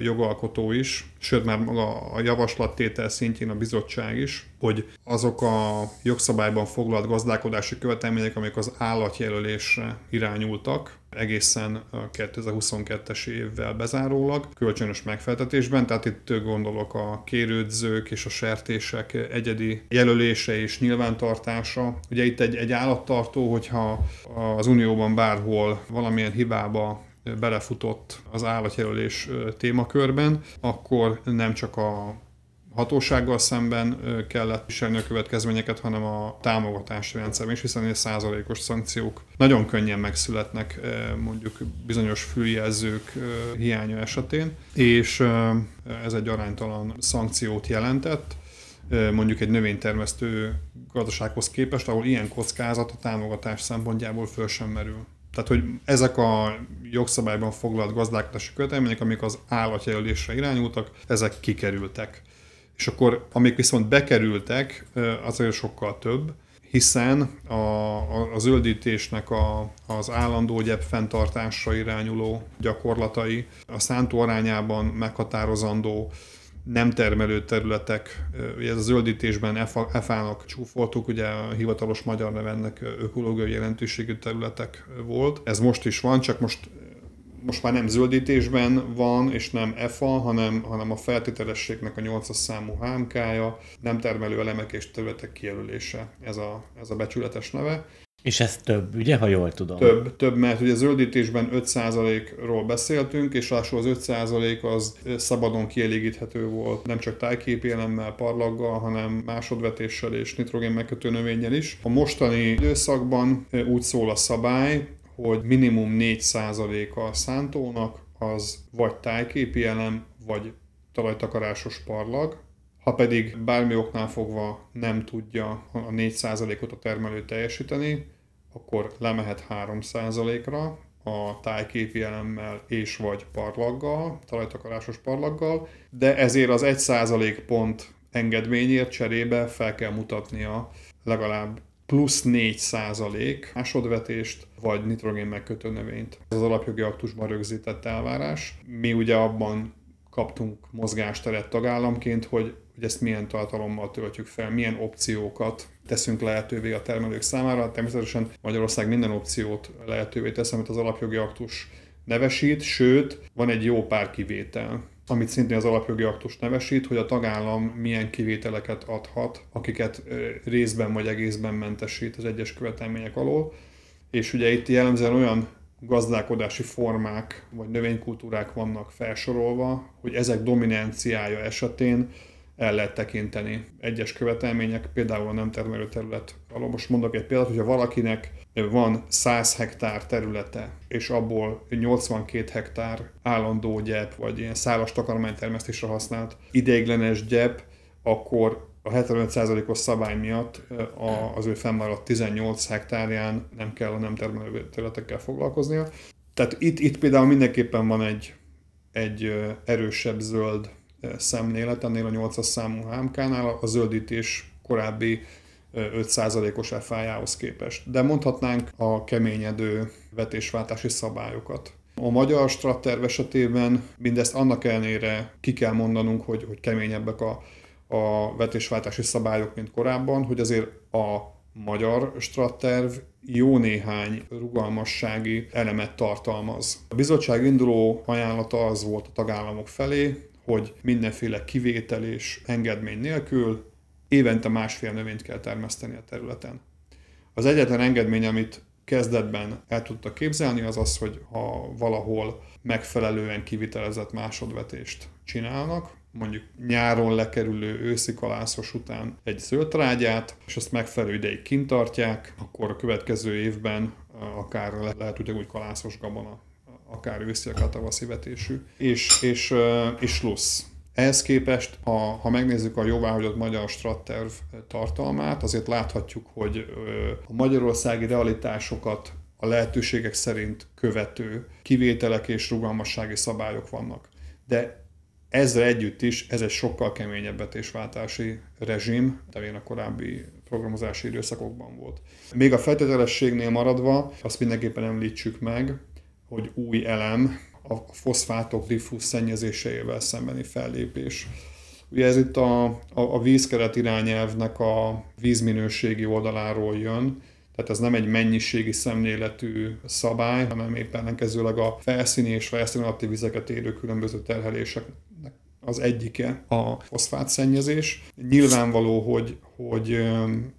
jogalkotó is, sőt már maga a javaslattétel szintjén a bizottság is, hogy azok a jogszabályban foglalt gazdálkodási követelmények, amik az állatjelölésre irányultak, egészen a 2022-es évvel bezárólag, kölcsönös megfeltetésben, tehát itt gondolok a kérődzők és a sertések egyedi jelölése és nyilvántartása. Ugye itt egy, egy állattartó, hogyha az Unióban bárhol valamilyen hibába belefutott az állatjelölés témakörben, akkor nem csak a hatósággal szemben kellett viselni a következményeket, hanem a támogatási rendszerben is, hiszen egy százalékos szankciók nagyon könnyen megszületnek mondjuk bizonyos füljelzők hiánya esetén, és ez egy aránytalan szankciót jelentett, mondjuk egy növénytermesztő gazdasághoz képest, ahol ilyen kockázat a támogatás szempontjából föl sem merül. Tehát, hogy ezek a jogszabályban foglalt gazdálkodási követelmények, amik az állatjelölésre irányultak, ezek kikerültek. És akkor, amik viszont bekerültek, azért sokkal több, hiszen a, a, a zöldítésnek a, az állandó gyep fenntartásra irányuló gyakorlatai, a szántó arányában meghatározandó nem termelő területek, ugye ez a zöldítésben EFA-nak csúfoltuk, ugye a hivatalos magyar nevennek ökológiai jelentőségű területek volt. Ez most is van, csak most most már nem zöldítésben van, és nem EFA, hanem, hanem a feltételességnek a 8 számú HMK-ja, nem termelő elemek és területek kijelölése, ez a, ez a becsületes neve. És ez több, ugye, ha jól tudom? Több, több, mert ugye zöldítésben 5%-ról beszéltünk, és lássuk az 5% az szabadon kielégíthető volt, nem csak tájképi elemmel, parlaggal, hanem másodvetéssel és nitrogén megkötő növényel is. A mostani időszakban úgy szól a szabály, hogy minimum 4% a szántónak az vagy tájképi elem, vagy talajtakarásos parlag, ha pedig bármi oknál fogva nem tudja a 4%-ot a termelő teljesíteni, akkor lemehet 3%-ra a tájképi elemmel és vagy parlaggal, talajtakarásos parlaggal, de ezért az 1% pont engedményért cserébe fel kell mutatnia legalább plusz 4 százalék másodvetést, vagy nitrogén megkötő növényt. Ez az alapjogi aktusban rögzített elvárás. Mi ugye abban kaptunk mozgásteret tagállamként, hogy, hogy ezt milyen tartalommal töltjük fel, milyen opciókat teszünk lehetővé a termelők számára. Természetesen Magyarország minden opciót lehetővé tesz, amit az alapjogi aktus nevesít, sőt, van egy jó pár kivétel amit szintén az alapjogi aktus nevesít, hogy a tagállam milyen kivételeket adhat, akiket részben vagy egészben mentesít az egyes követelmények alól. És ugye itt jellemzően olyan gazdálkodási formák vagy növénykultúrák vannak felsorolva, hogy ezek dominanciája esetén el lehet tekinteni egyes követelmények, például a nem termelő terület alól. Most mondok egy példát, hogyha valakinek van 100 hektár területe, és abból 82 hektár állandó gyep, vagy ilyen szálas takarmánytermesztésre használt ideiglenes gyep, akkor a 75%-os szabály miatt az ő fennmaradt 18 hektárján nem kell a nem termelő területekkel foglalkoznia. Tehát itt, itt például mindenképpen van egy, egy erősebb zöld szemlélet ennél a 8-as számú HMK-nál, a zöldítés korábbi 5%-os FI-jához képest. De mondhatnánk a keményedő vetésváltási szabályokat. A magyar stratterv esetében mindezt annak ellenére ki kell mondanunk, hogy, hogy keményebbek a, a vetésváltási szabályok, mint korábban, hogy azért a magyar stratterv jó néhány rugalmassági elemet tartalmaz. A bizottság induló ajánlata az volt a tagállamok felé, hogy mindenféle kivétel és engedmény nélkül évente másfél növényt kell termeszteni a területen. Az egyetlen engedmény, amit kezdetben el tudtak képzelni, az az, hogy ha valahol megfelelően kivitelezett másodvetést csinálnak, mondjuk nyáron lekerülő őszi kalászos után egy zöldtrágyát, és ezt megfelelő ideig kintartják, akkor a következő évben akár lehet ugyanúgy kalászos gabona, akár őszi, akár tavaszi vetésű, és, és, és lusz. Ehhez képest, ha, ha megnézzük a jóváhagyott magyar stratterv tartalmát, azért láthatjuk, hogy a magyarországi realitásokat a lehetőségek szerint követő kivételek és rugalmassági szabályok vannak. De ezzel együtt is ez egy sokkal keményebb vetésváltási rezsim, amilyen a korábbi programozási időszakokban volt. Még a feltételességnél maradva, azt mindenképpen említsük meg, hogy új elem, a foszfátok diffúz szennyezéseivel szembeni fellépés. Ugye ez itt a, a, a vízkeret irányelvnek a vízminőségi oldaláról jön, tehát ez nem egy mennyiségi szemléletű szabály, hanem éppen ellenkezőleg a felszíni és felszíni alatti vizeket érő különböző terheléseknek az egyike a foszfátszennyezés. Nyilvánvaló, hogy, hogy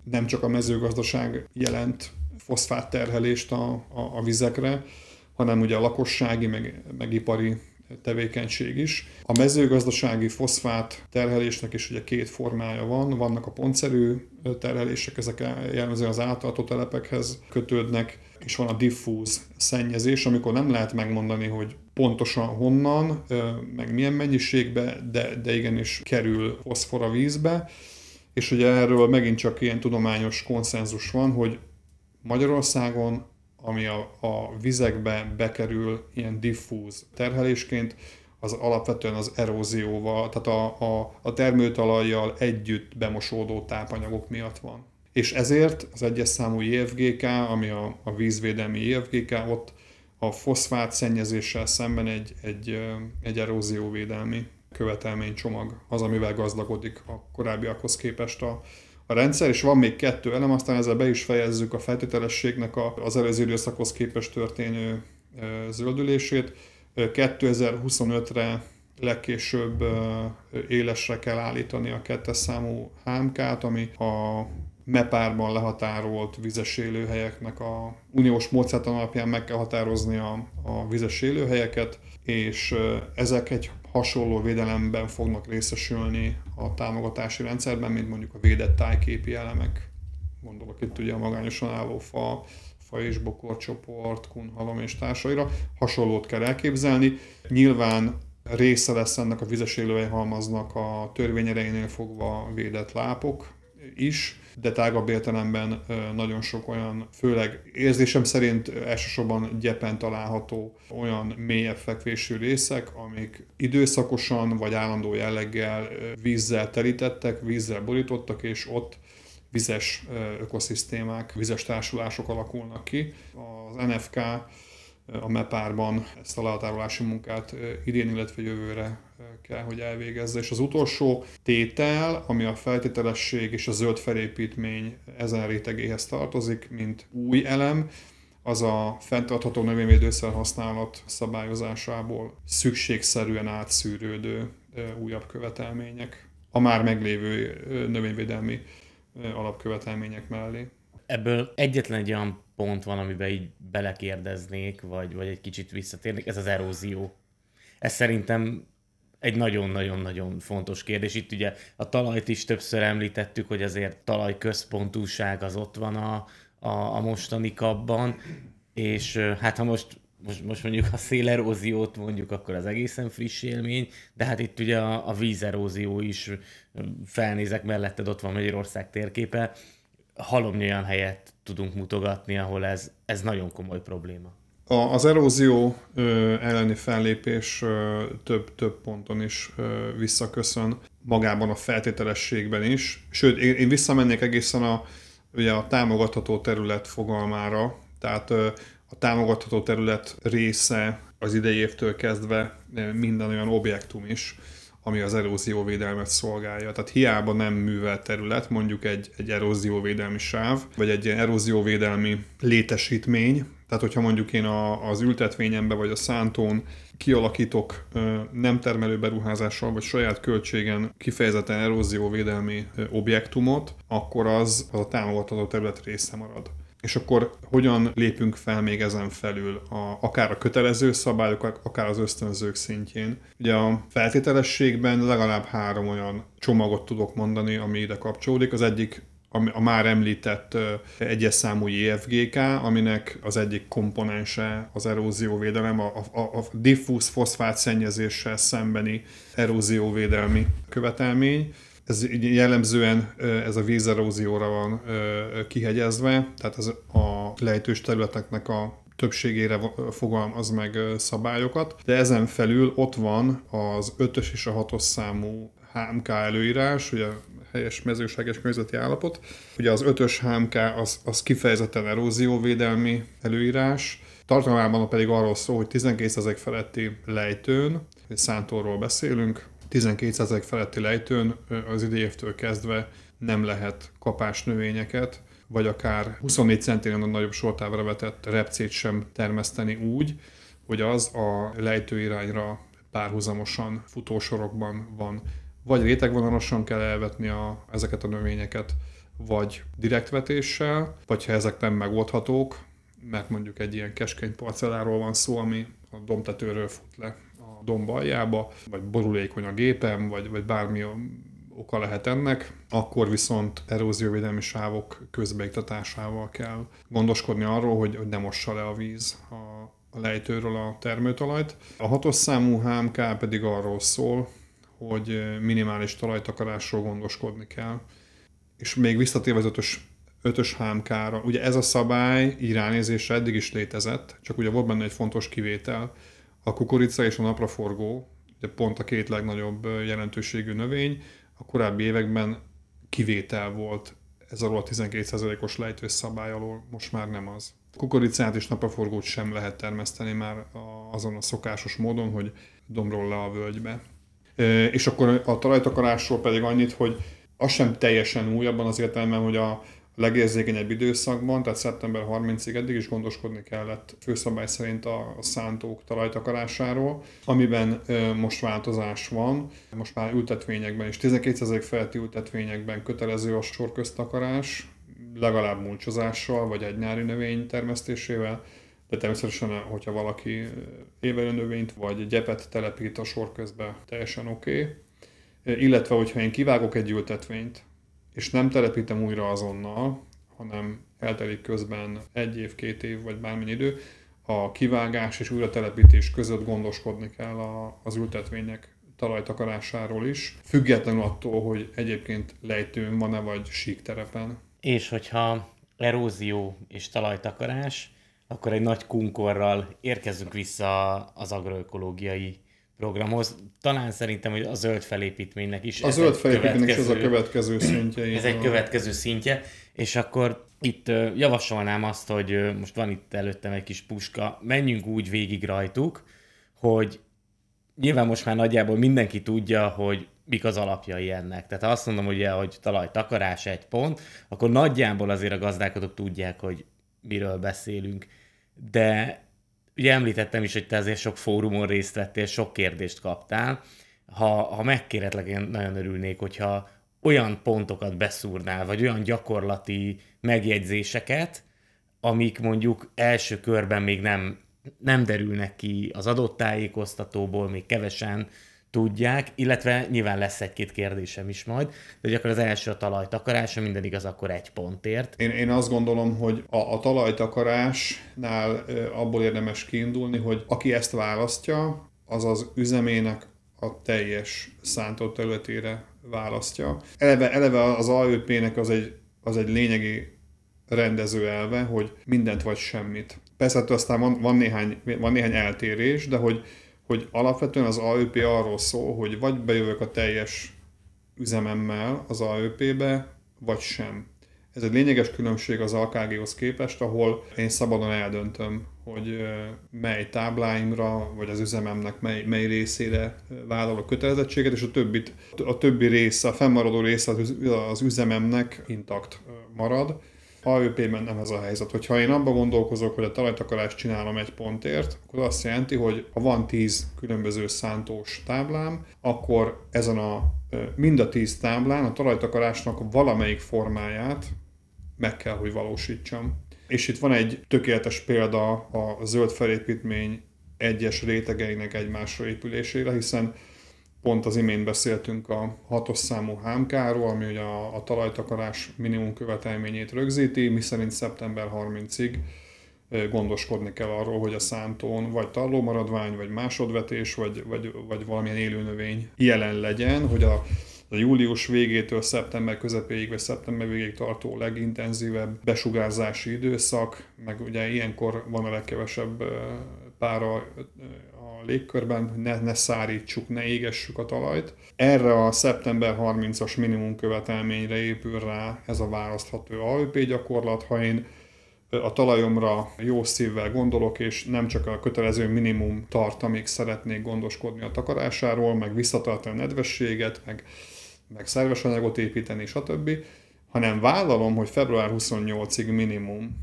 nem csak a mezőgazdaság jelent foszfát terhelést a, a, a vizekre, hanem ugye a lakossági, meg, meg ipari tevékenység is. A mezőgazdasági foszfát terhelésnek is ugye két formája van, vannak a pontszerű terhelések, ezek jellemzően az általató telepekhez kötődnek, és van a diffúz szennyezés, amikor nem lehet megmondani, hogy pontosan honnan, meg milyen mennyiségbe, de, de igenis kerül foszfor a vízbe, és ugye erről megint csak ilyen tudományos konszenzus van, hogy Magyarországon ami a, a vizekbe bekerül ilyen diffúz terhelésként, az alapvetően az erózióval, tehát a, a, a termőtalajjal együtt bemosódó tápanyagok miatt van. És ezért az egyes számú IFGK, ami a, a vízvédelmi IFGK, ott a foszfát szennyezéssel szemben egy, egy, egy erózióvédelmi követelménycsomag az, amivel gazdagodik a korábbiakhoz képest a, a rendszer, és van még kettő elem, aztán ezzel be is fejezzük a feltételességnek az előző időszakhoz képest történő zöldülését. 2025-re legkésőbb élesre kell állítani a kettes számú HMK-t, ami a MEPÁR-ban lehatárolt vizes élőhelyeknek a uniós módszertan alapján meg kell határozni a, a vizes élőhelyeket, és ezek egy hasonló védelemben fognak részesülni a támogatási rendszerben, mint mondjuk a védett tájképi elemek. Gondolok itt ugye a magányosan álló fa, fa és bokorcsoport, kunhalom és társaira. Hasonlót kell elképzelni. Nyilván része lesz ennek a vizes halmaznak a törvényerejénél fogva védett lápok is, de tágabb értelemben nagyon sok olyan, főleg érzésem szerint elsősorban gyepen található olyan mélyebb fekvésű részek, amik időszakosan vagy állandó jelleggel vízzel terítettek, vízzel borítottak, és ott vizes ökoszisztémák, vizes társulások alakulnak ki. Az NFK a MEPÁR-ban ezt a lehatárolási munkát idén, illetve jövőre kell, hogy elvégezze. És az utolsó tétel, ami a feltételesség és a zöld felépítmény ezen rétegéhez tartozik, mint új elem, az a fenntartható növényvédőszer használat szabályozásából szükségszerűen átszűrődő újabb követelmények a már meglévő növényvédelmi alapkövetelmények mellé. Ebből egyetlen egy olyan pont van, amiben így belekérdeznék, vagy, vagy egy kicsit visszatérnék, ez az erózió. Ez szerintem egy nagyon-nagyon-nagyon fontos kérdés. Itt ugye a talajt is többször említettük, hogy azért talajközpontúság az ott van a, a, a mostani kapban, és hát ha most most, most mondjuk a széleróziót mondjuk, akkor az egészen friss élmény, de hát itt ugye a, a vízerózió is felnézek melletted, ott van Magyarország térképe, halomnyi olyan helyet tudunk mutogatni, ahol ez, ez nagyon komoly probléma. A, az erózió ö, elleni fellépés több, több ponton is ö, visszaköszön, magában a feltételességben is. Sőt, én, én visszamennék egészen a, ugye a támogatható terület fogalmára, tehát ö, a támogatható terület része az idei évtől kezdve minden olyan objektum is, ami az erózióvédelmet szolgálja. Tehát hiába nem művelt terület, mondjuk egy, egy erózióvédelmi sáv, vagy egy ilyen erózióvédelmi létesítmény, tehát hogyha mondjuk én a, az ültetvényembe vagy a szántón kialakítok nem termelő beruházással vagy saját költségen kifejezetten erózióvédelmi objektumot, akkor az, az a támogatható terület része marad és akkor hogyan lépünk fel még ezen felül, a, akár a kötelező szabályok, akár az ösztönzők szintjén. Ugye a feltételességben legalább három olyan csomagot tudok mondani, ami ide kapcsolódik. Az egyik a már említett egyes számú JFGK, aminek az egyik komponense az erózióvédelem, a, a, a diffúz foszfát szennyezéssel szembeni erózióvédelmi követelmény ez jellemzően ez a vízerózióra van kihegyezve, tehát ez a lejtős területeknek a többségére fogalmaz meg szabályokat, de ezen felül ott van az 5-ös és a 6-os számú HMK előírás, ugye helyes mezőséges környezeti állapot. Ugye az 5-ös HMK az, az kifejezetten erózióvédelmi előírás, tartalmában pedig arról szól, hogy 12 feletti lejtőn, szántóról beszélünk, 12% feletti lejtőn az idejévtől kezdve nem lehet kapás növényeket, vagy akár 24 centénen a nagyobb sortávra vetett repcét sem termeszteni úgy, hogy az a lejtőirányra párhuzamosan futósorokban van. Vagy rétegvonalosan kell elvetni a, ezeket a növényeket, vagy direktvetéssel, vagy ha ezek nem megoldhatók, mert mondjuk egy ilyen keskeny parcelláról van szó, ami a domtetőről fut le domb aljába, vagy borulékony a gépem, vagy, vagy bármi oka lehet ennek, akkor viszont erózióvédelmi sávok közbeiktatásával kell gondoskodni arról, hogy, hogy ne mossa le a víz a, a lejtőről a termőtalajt. A hatos számú HMK pedig arról szól, hogy minimális talajtakarásról gondoskodni kell. És még visszatérve az ötös, ötös HMK-ra, ugye ez a szabály így ránézésre eddig is létezett, csak ugye volt benne egy fontos kivétel, a kukorica és a napraforgó, ugye pont a két legnagyobb jelentőségű növény, a korábbi években kivétel volt ez alól a 12%-os lejtős szabály alól, most már nem az. Kukoricát és napraforgót sem lehet termeszteni már azon a szokásos módon, hogy dombról le a völgybe. És akkor a talajtakarásról pedig annyit, hogy az sem teljesen új abban az értelemben, hogy a, legérzékenyebb időszakban, tehát szeptember 30-ig eddig is gondoskodni kellett főszabály szerint a, szántók talajtakarásáról, amiben most változás van. Most már ültetvényekben és 12% feletti ültetvényekben kötelező a sorköztakarás, legalább mulcsozással, vagy egy nyári növény termesztésével, de természetesen, hogyha valaki évelő növényt vagy gyepet telepít a sor közben, teljesen oké. Okay. Illetve, hogyha én kivágok egy ültetvényt, és nem telepítem újra azonnal, hanem eltelik közben egy év, két év, vagy bármennyi idő, a kivágás és újra telepítés között gondoskodni kell az ültetvények talajtakarásáról is, függetlenül attól, hogy egyébként lejtőn van-e vagy síkterepen. És hogyha erózió és talajtakarás, akkor egy nagy kunkorral érkezünk vissza az agroökológiai programhoz. Talán szerintem, hogy a zöld felépítménynek is. A zöld felépítménynek is ez a következő szintje. Ez egy következő szintje, és akkor itt javasolnám azt, hogy most van itt előttem egy kis puska, menjünk úgy végig rajtuk, hogy nyilván most már nagyjából mindenki tudja, hogy mik az alapjai ennek. Tehát ha azt mondom, ugye, hogy talaj takarás egy pont, akkor nagyjából azért a gazdálkodók tudják, hogy miről beszélünk. De ugye említettem is, hogy te azért sok fórumon részt vettél, sok kérdést kaptál. Ha, ha megkéretlek, én nagyon örülnék, hogyha olyan pontokat beszúrnál, vagy olyan gyakorlati megjegyzéseket, amik mondjuk első körben még nem, nem derülnek ki az adott tájékoztatóból, még kevesen tudják, illetve nyilván lesz egy-két kérdésem is majd, de akkor az első a talajtakarás, minden igaz, akkor egy pontért. Én, én azt gondolom, hogy a, a talajtakarásnál abból érdemes kiindulni, hogy aki ezt választja, az az üzemének a teljes szántott területére választja. Eleve, eleve az AÖP-nek az egy, az egy lényegi rendező elve, hogy mindent vagy semmit. Persze hát aztán van, van, néhány, van néhány eltérés, de hogy hogy alapvetően az AÖP arról szól, hogy vagy bejövök a teljes üzememmel az AÖP-be, vagy sem. Ez egy lényeges különbség az AKG-hoz képest, ahol én szabadon eldöntöm, hogy mely tábláimra, vagy az üzememnek mely, mely részére vállalok kötelezettséget, és a, többit, a többi része, a fennmaradó része az üzememnek intakt marad. AÖP-ben nem ez a helyzet. Hogyha én abban gondolkozok, hogy a talajtakarást csinálom egy pontért, akkor azt jelenti, hogy ha van 10 különböző szántós táblám, akkor ezen a mind a 10 táblán a talajtakarásnak valamelyik formáját meg kell, hogy valósítsam. És itt van egy tökéletes példa a zöld felépítmény egyes rétegeinek egymásra épülésére, hiszen Pont az imént beszéltünk a hatos számú hámkáról, ami ugye a, a talajtakarás minimum követelményét rögzíti, miszerint szeptember 30-ig gondoskodni kell arról, hogy a szántón vagy tarlómaradvány, vagy másodvetés, vagy, vagy, vagy valamilyen élőnövény jelen legyen, hogy a, a július végétől szeptember közepéig, vagy szeptember végéig tartó legintenzívebb besugárzási időszak, meg ugye ilyenkor van a legkevesebb pára légkörben, hogy ne, ne szárítsuk, ne égessük a talajt. Erre a szeptember 30-as minimum követelményre épül rá ez a választható AÖP gyakorlat, ha én a talajomra jó szívvel gondolok, és nem csak a kötelező minimum tart, amíg szeretnék gondoskodni a takarásáról, meg visszatartani a nedvességet, meg, meg szerves anyagot építeni, stb., hanem vállalom, hogy február 28-ig minimum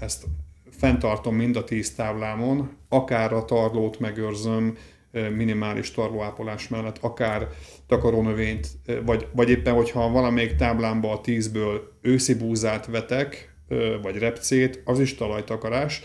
ezt fenntartom mind a tíz táblámon, akár a tarlót megőrzöm minimális tarlóápolás mellett, akár takarónövényt, vagy, vagy éppen, hogyha valamelyik táblámba a tízből őszi búzát vetek, vagy repcét, az is talajtakarás.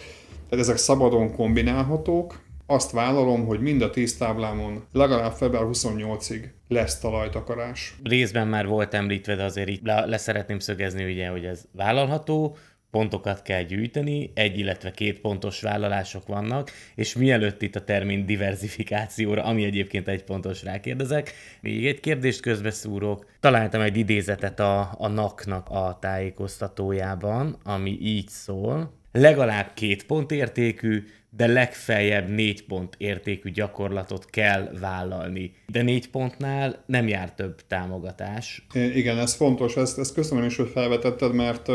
Tehát ezek szabadon kombinálhatók, azt vállalom, hogy mind a tíz táblámon legalább február 28-ig lesz talajtakarás. Részben már volt említve, de azért így le, le szeretném szögezni, ugye, hogy ez vállalható, pontokat kell gyűjteni, egy, illetve két pontos vállalások vannak, és mielőtt itt a termin diversifikációra, ami egyébként egy pontos rákérdezek, még egy kérdést közbeszúrok. Találtam egy idézetet a, a NAK-nak a tájékoztatójában, ami így szól. Legalább két pont értékű, de legfeljebb négy pont értékű gyakorlatot kell vállalni. De négy pontnál nem jár több támogatás. Igen, ez fontos, ezt, ezt köszönöm is, hogy felvetetted, mert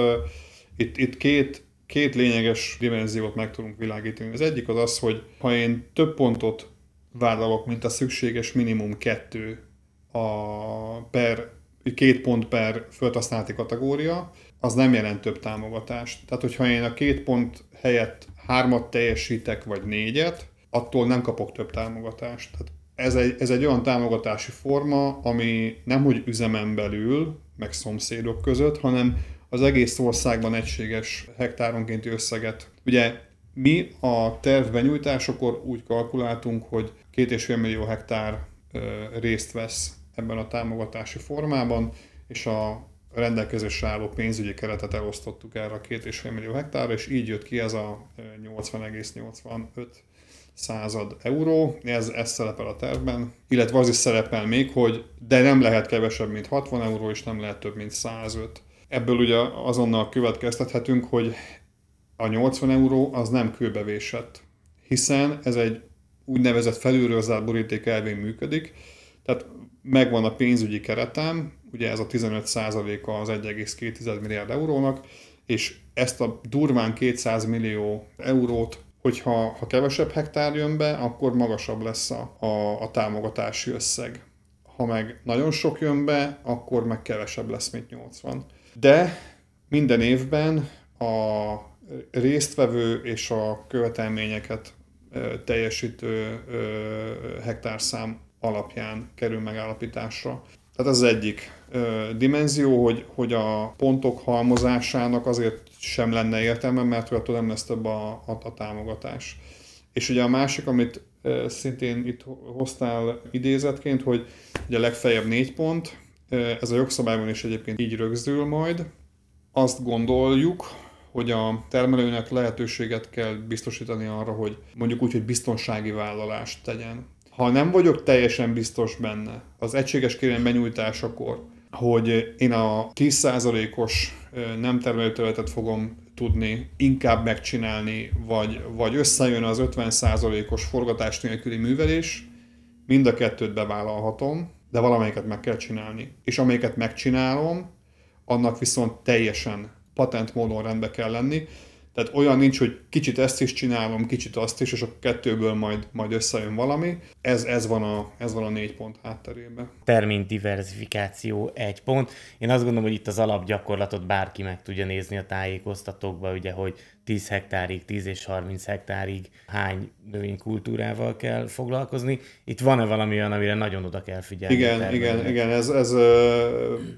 itt, itt két, két lényeges dimenziót meg tudunk világítani. Az egyik az az, hogy ha én több pontot vállalok, mint a szükséges minimum kettő a per, két pont per földhasználati kategória, az nem jelent több támogatást. Tehát, hogyha én a két pont helyett hármat teljesítek, vagy négyet, attól nem kapok több támogatást. Tehát ez egy, ez egy olyan támogatási forma, ami nem hogy üzemen belül, meg szomszédok között, hanem az egész országban egységes hektáronkénti összeget. Ugye mi a terv benyújtásakor úgy kalkuláltunk, hogy két és fél millió hektár részt vesz ebben a támogatási formában, és a rendelkezésre álló pénzügyi keretet elosztottuk erre a két és fél millió hektárra, és így jött ki ez a 80,85 század euró, ez, ez szerepel a tervben, illetve az is szerepel még, hogy de nem lehet kevesebb, mint 60 euró, és nem lehet több, mint 105. Ebből ugye azonnal következtethetünk, hogy a 80 euró az nem kőbevésett, hiszen ez egy úgynevezett felülről zárt boríték elvén működik, tehát megvan a pénzügyi keretem, ugye ez a 15%-a az 1,2 milliárd eurónak, és ezt a durván 200 millió eurót, hogyha ha kevesebb hektár jön be, akkor magasabb lesz a, a, a támogatási összeg. Ha meg nagyon sok jön be, akkor meg kevesebb lesz, mint 80. De minden évben a résztvevő és a követelményeket teljesítő hektárszám alapján kerül megállapításra. Tehát ez az egyik dimenzió, hogy, hogy a pontok halmozásának azért sem lenne értelme, mert attól nem lesz több a, a, a támogatás. És ugye a másik, amit szintén itt hoztál idézetként, hogy ugye legfeljebb négy pont, ez a jogszabályban is egyébként így rögzül majd. Azt gondoljuk, hogy a termelőnek lehetőséget kell biztosítani arra, hogy mondjuk úgy, hogy biztonsági vállalást tegyen. Ha nem vagyok teljesen biztos benne az egységes kérelem benyújtásakor, hogy én a 10%-os nem termelőterületet fogom tudni inkább megcsinálni, vagy, vagy összejön az 50%-os forgatás nélküli művelés, mind a kettőt bevállalhatom, de valamelyiket meg kell csinálni. És amelyiket megcsinálom, annak viszont teljesen patent módon rendbe kell lenni. Tehát olyan nincs, hogy kicsit ezt is csinálom, kicsit azt is, és a kettőből majd, majd összejön valami. Ez, ez, van a, ez van a négy pont hátterében. Termin diversifikáció egy pont. Én azt gondolom, hogy itt az alapgyakorlatot bárki meg tudja nézni a tájékoztatókba, ugye, hogy 10 hektárig, 10 és 30 hektárig hány növénykultúrával kell foglalkozni. Itt van-e valami olyan, amire nagyon oda kell figyelni? Igen, igen, igen. Ez, ez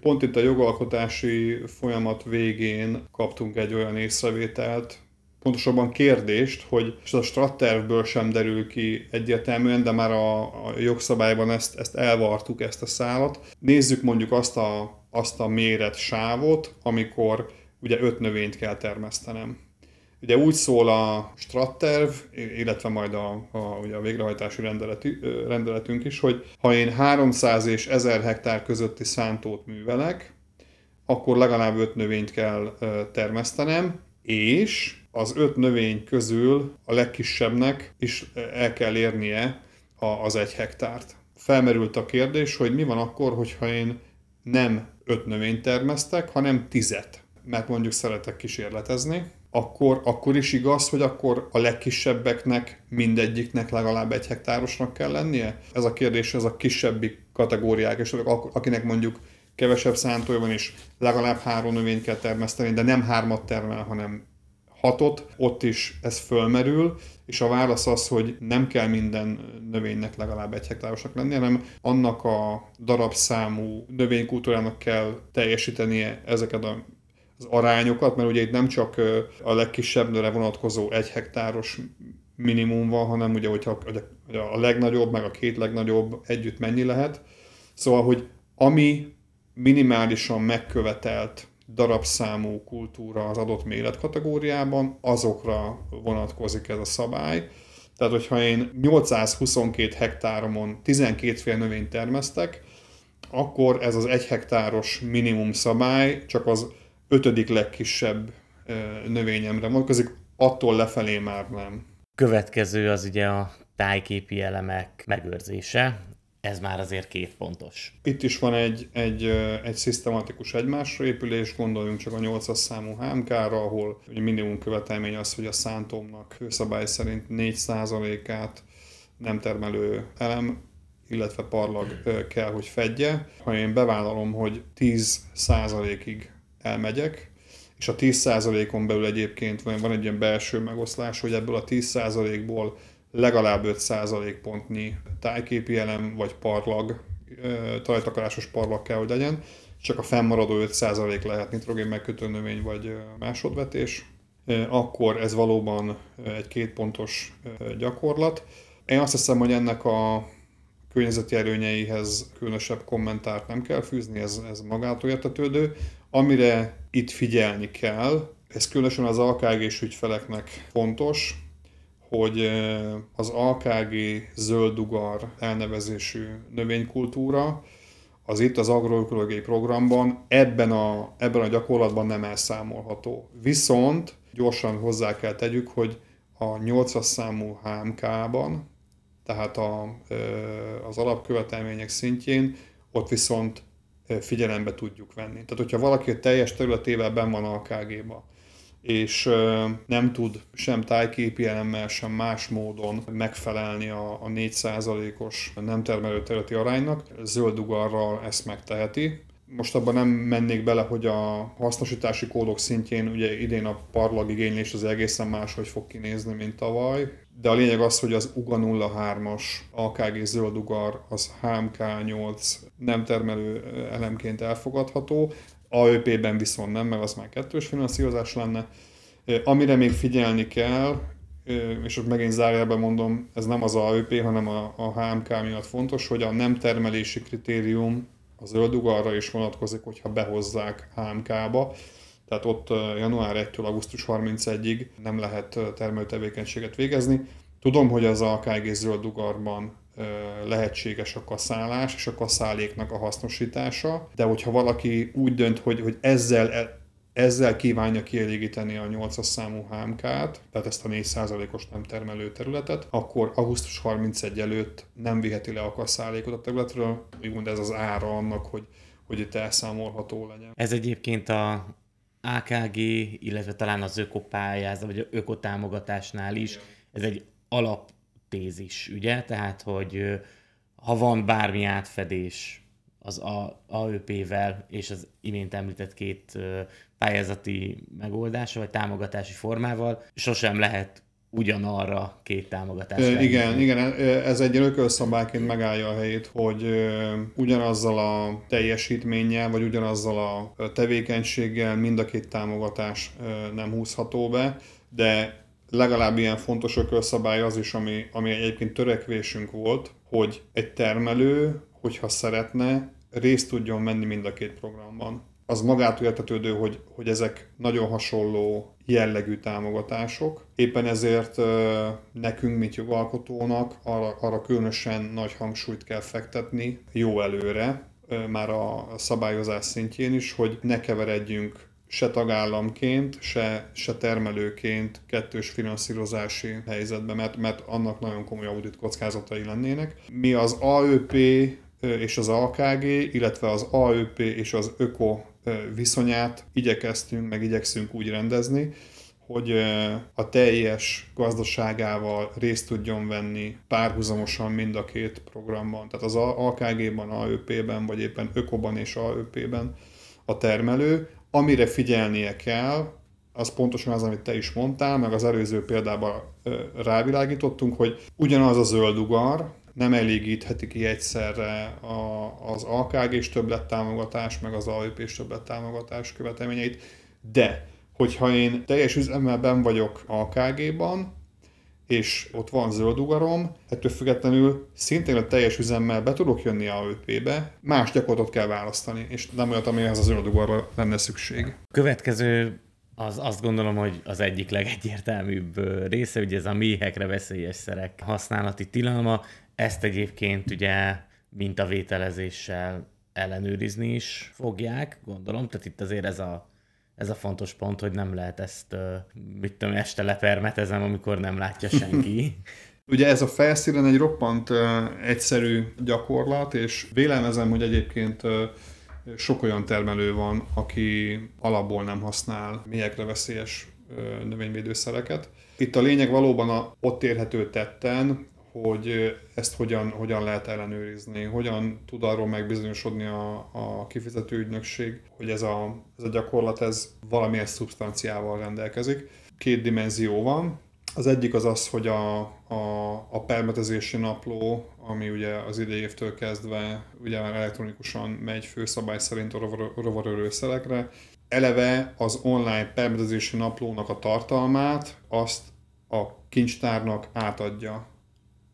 pont itt a jogalkotási folyamat végén kaptunk egy olyan észrevételt, pontosabban kérdést, hogy és a strattervből sem derül ki egyértelműen, de már a, a jogszabályban ezt, ezt elvartuk, ezt a szálat. Nézzük mondjuk azt a, azt a méret sávot, amikor ugye öt növényt kell termesztenem Ugye úgy szól a stratterv, illetve majd a, a, ugye a végrehajtási rendelet, rendeletünk is, hogy ha én 300 és 1000 hektár közötti szántót művelek, akkor legalább 5 növényt kell termesztenem, és az 5 növény közül a legkisebbnek is el kell érnie az egy hektárt. Felmerült a kérdés, hogy mi van akkor, hogyha én nem 5 növényt termesztek, hanem 10 mert mondjuk szeretek kísérletezni, akkor, akkor is igaz, hogy akkor a legkisebbeknek mindegyiknek legalább egy hektárosnak kell lennie? Ez a kérdés, ez a kisebbi kategóriák, és akinek mondjuk kevesebb szántója van, és legalább három növényt kell termeszteni, de nem hármat termel, hanem hatot, ott is ez fölmerül, és a válasz az, hogy nem kell minden növénynek legalább egy hektárosnak lennie, hanem annak a darabszámú növénykultúrának kell teljesítenie ezeket a az arányokat, mert ugye itt nem csak a legkisebbre vonatkozó egy hektáros minimum van, hanem ugye, hogyha a legnagyobb, meg a két legnagyobb együtt mennyi lehet. Szóval, hogy ami minimálisan megkövetelt darabszámú kultúra az adott méretkategóriában, azokra vonatkozik ez a szabály. Tehát, hogyha én 822 hektáromon 12 fél növényt termesztek, akkor ez az egy hektáros minimum szabály csak az ötödik legkisebb növényemre vonatkozik, attól lefelé már nem. Következő az ugye a tájképi elemek megőrzése, ez már azért két pontos. Itt is van egy, egy, egy szisztematikus egymásra épülés, gondoljunk csak a 8-as számú HMK-ra, ahol ugye minimum követelmény az, hogy a szántómnak főszabály szerint 4%-át nem termelő elem illetve parlag kell, hogy fedje. Ha én bevállalom, hogy 10%-ig elmegyek, és a 10%-on belül egyébként van, egy ilyen belső megoszlás, hogy ebből a 10%-ból legalább 5% pontnyi tájképi elem vagy parlag, talajtakarásos parlag kell, hogy legyen, csak a fennmaradó 5% lehet nitrogén megkötő növény vagy másodvetés, akkor ez valóban egy kétpontos gyakorlat. Én azt hiszem, hogy ennek a környezeti erőnyeihez különösebb kommentárt nem kell fűzni, ez, ez magától értetődő. Amire itt figyelni kell, ez különösen az AKG-s ügyfeleknek fontos, hogy az AKG zöldugar elnevezésű növénykultúra, az itt az agroökológiai programban ebben a, ebben a gyakorlatban nem elszámolható. Viszont gyorsan hozzá kell tegyük, hogy a 8-as számú HMK-ban, tehát a, az alapkövetelmények szintjén, ott viszont figyelembe tudjuk venni. Tehát, hogyha valaki teljes területével ben van a KG-ba, és nem tud sem tájképi elemmel, sem más módon megfelelni a, a 4%-os nem termelő területi aránynak, zöld ugarral ezt megteheti, most abban nem mennék bele, hogy a hasznosítási kódok szintjén ugye idén a parlag igénylés az egészen máshogy fog kinézni, mint tavaly, de a lényeg az, hogy az UGA 03-as AKG zöld ugar az HMK8 nem termelő elemként elfogadható, AÖP-ben viszont nem, mert az már kettős finanszírozás lenne. Amire még figyelni kell, és ott megint zárjában mondom, ez nem az AÖP, hanem a, a HMK miatt fontos, hogy a nem termelési kritérium a zöldugarra is vonatkozik, hogyha behozzák HMK-ba, tehát ott január 1-től augusztus 31-ig nem lehet termelőtevékenységet végezni. Tudom, hogy az AKG zöldugarban lehetséges a kaszálás és a kaszáléknak a hasznosítása, de hogyha valaki úgy dönt, hogy, hogy ezzel ezzel kívánja kielégíteni a 8-as számú HMK-t, tehát ezt a 4%-os nem termelő területet, akkor augusztus 31 előtt nem viheti le a kasszálékot a területről, úgymond ez az ára annak, hogy, hogy itt elszámolható legyen. Ez egyébként a AKG, illetve talán az ökopályázat, vagy ökotámogatásnál is, ez egy alaptézis, ugye? Tehát, hogy ha van bármi átfedés az AÖP-vel és az imént említett két pályázati megoldása, vagy támogatási formával, sosem lehet ugyanarra két támogatás. E, igen, igen, ez egy ökölszabályként megállja a helyét, hogy ugyanazzal a teljesítménnyel, vagy ugyanazzal a tevékenységgel mind a két támogatás nem húzható be, de legalább ilyen fontos ökölszabály az is, ami, ami egyébként törekvésünk volt, hogy egy termelő, hogyha szeretne, részt tudjon venni mind a két programban az magától értetődő, hogy, hogy ezek nagyon hasonló jellegű támogatások. Éppen ezért nekünk, mint jogalkotónak arra, arra különösen nagy hangsúlyt kell fektetni jó előre, már a szabályozás szintjén is, hogy ne keveredjünk se tagállamként, se, se termelőként kettős finanszírozási helyzetbe, mert, mert annak nagyon komoly audit kockázatai lennének. Mi az AÖP és az AKG, illetve az AÖP és az ÖKO viszonyát igyekeztünk, meg igyekszünk úgy rendezni, hogy a teljes gazdaságával részt tudjon venni párhuzamosan mind a két programban. Tehát az AKG-ban, AÖP-ben, vagy éppen Ökoban és AÖP-ben a termelő. Amire figyelnie kell, az pontosan az, amit te is mondtál, meg az előző példában rávilágítottunk, hogy ugyanaz a zöld ugar, nem elégítheti ki egyszerre a, az AKG és többlettámogatás, meg az AIP és többlettámogatás követelményeit, de hogyha én teljes üzemmel ben vagyok AKG-ban, és ott van zöld ugarom, ettől függetlenül szintén a teljes üzemmel be tudok jönni a ÖP-be, más gyakorlatot kell választani, és nem olyat, amihez a zöld ugarra lenne szükség. Következő az azt gondolom, hogy az egyik legegyértelműbb része, ugye ez a méhekre veszélyes szerek használati tilalma. Ezt egyébként ugye mintavételezéssel ellenőrizni is fogják, gondolom. Tehát itt azért ez a, ez a fontos pont, hogy nem lehet ezt, mit tudom, este lepermetezem, amikor nem látja senki. [laughs] Ugye ez a felszínen egy roppant uh, egyszerű gyakorlat, és vélelmezem, hogy egyébként uh, sok olyan termelő van, aki alapból nem használ mélyekre veszélyes uh, növényvédőszereket. Itt a lényeg valóban a ott érhető tetten, hogy ezt hogyan, hogyan lehet ellenőrizni, hogyan tud arról megbizonyosodni a, a kifizető ügynökség, hogy ez a, ez a gyakorlat ez valamilyen szubstanciával rendelkezik. Két dimenzió van. Az egyik az az, hogy a, a, a permetezési napló, ami ugye az idei évtől kezdve ugye már elektronikusan megy főszabály szerint a rovarörőszelekre, eleve az online permetezési naplónak a tartalmát azt a kincstárnak átadja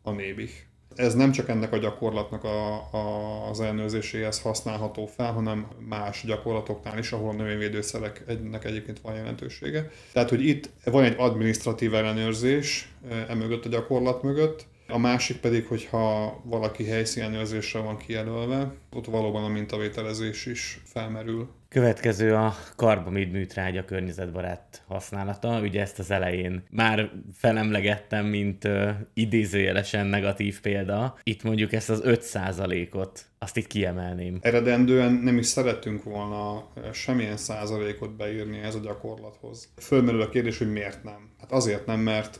a nébih. Ez nem csak ennek a gyakorlatnak a, a, az ellenőrzéséhez használható fel, hanem más gyakorlatoknál is, ahol a növényvédőszereknek egyébként van jelentősége. Tehát, hogy itt van egy administratív ellenőrzés emögött a gyakorlat mögött, a másik pedig, hogyha valaki helyszínelőzésre van kijelölve, ott valóban a mintavételezés is felmerül. Következő a karbamid műtrágya környezetbarát használata. Ugye ezt az elején már felemlegettem, mint uh, idézőjelesen negatív példa. Itt mondjuk ezt az 5%-ot, azt itt kiemelném. Eredendően nem is szerettünk volna semmilyen százalékot beírni ez a gyakorlathoz. Fölmerül a kérdés, hogy miért nem. Hát azért nem, mert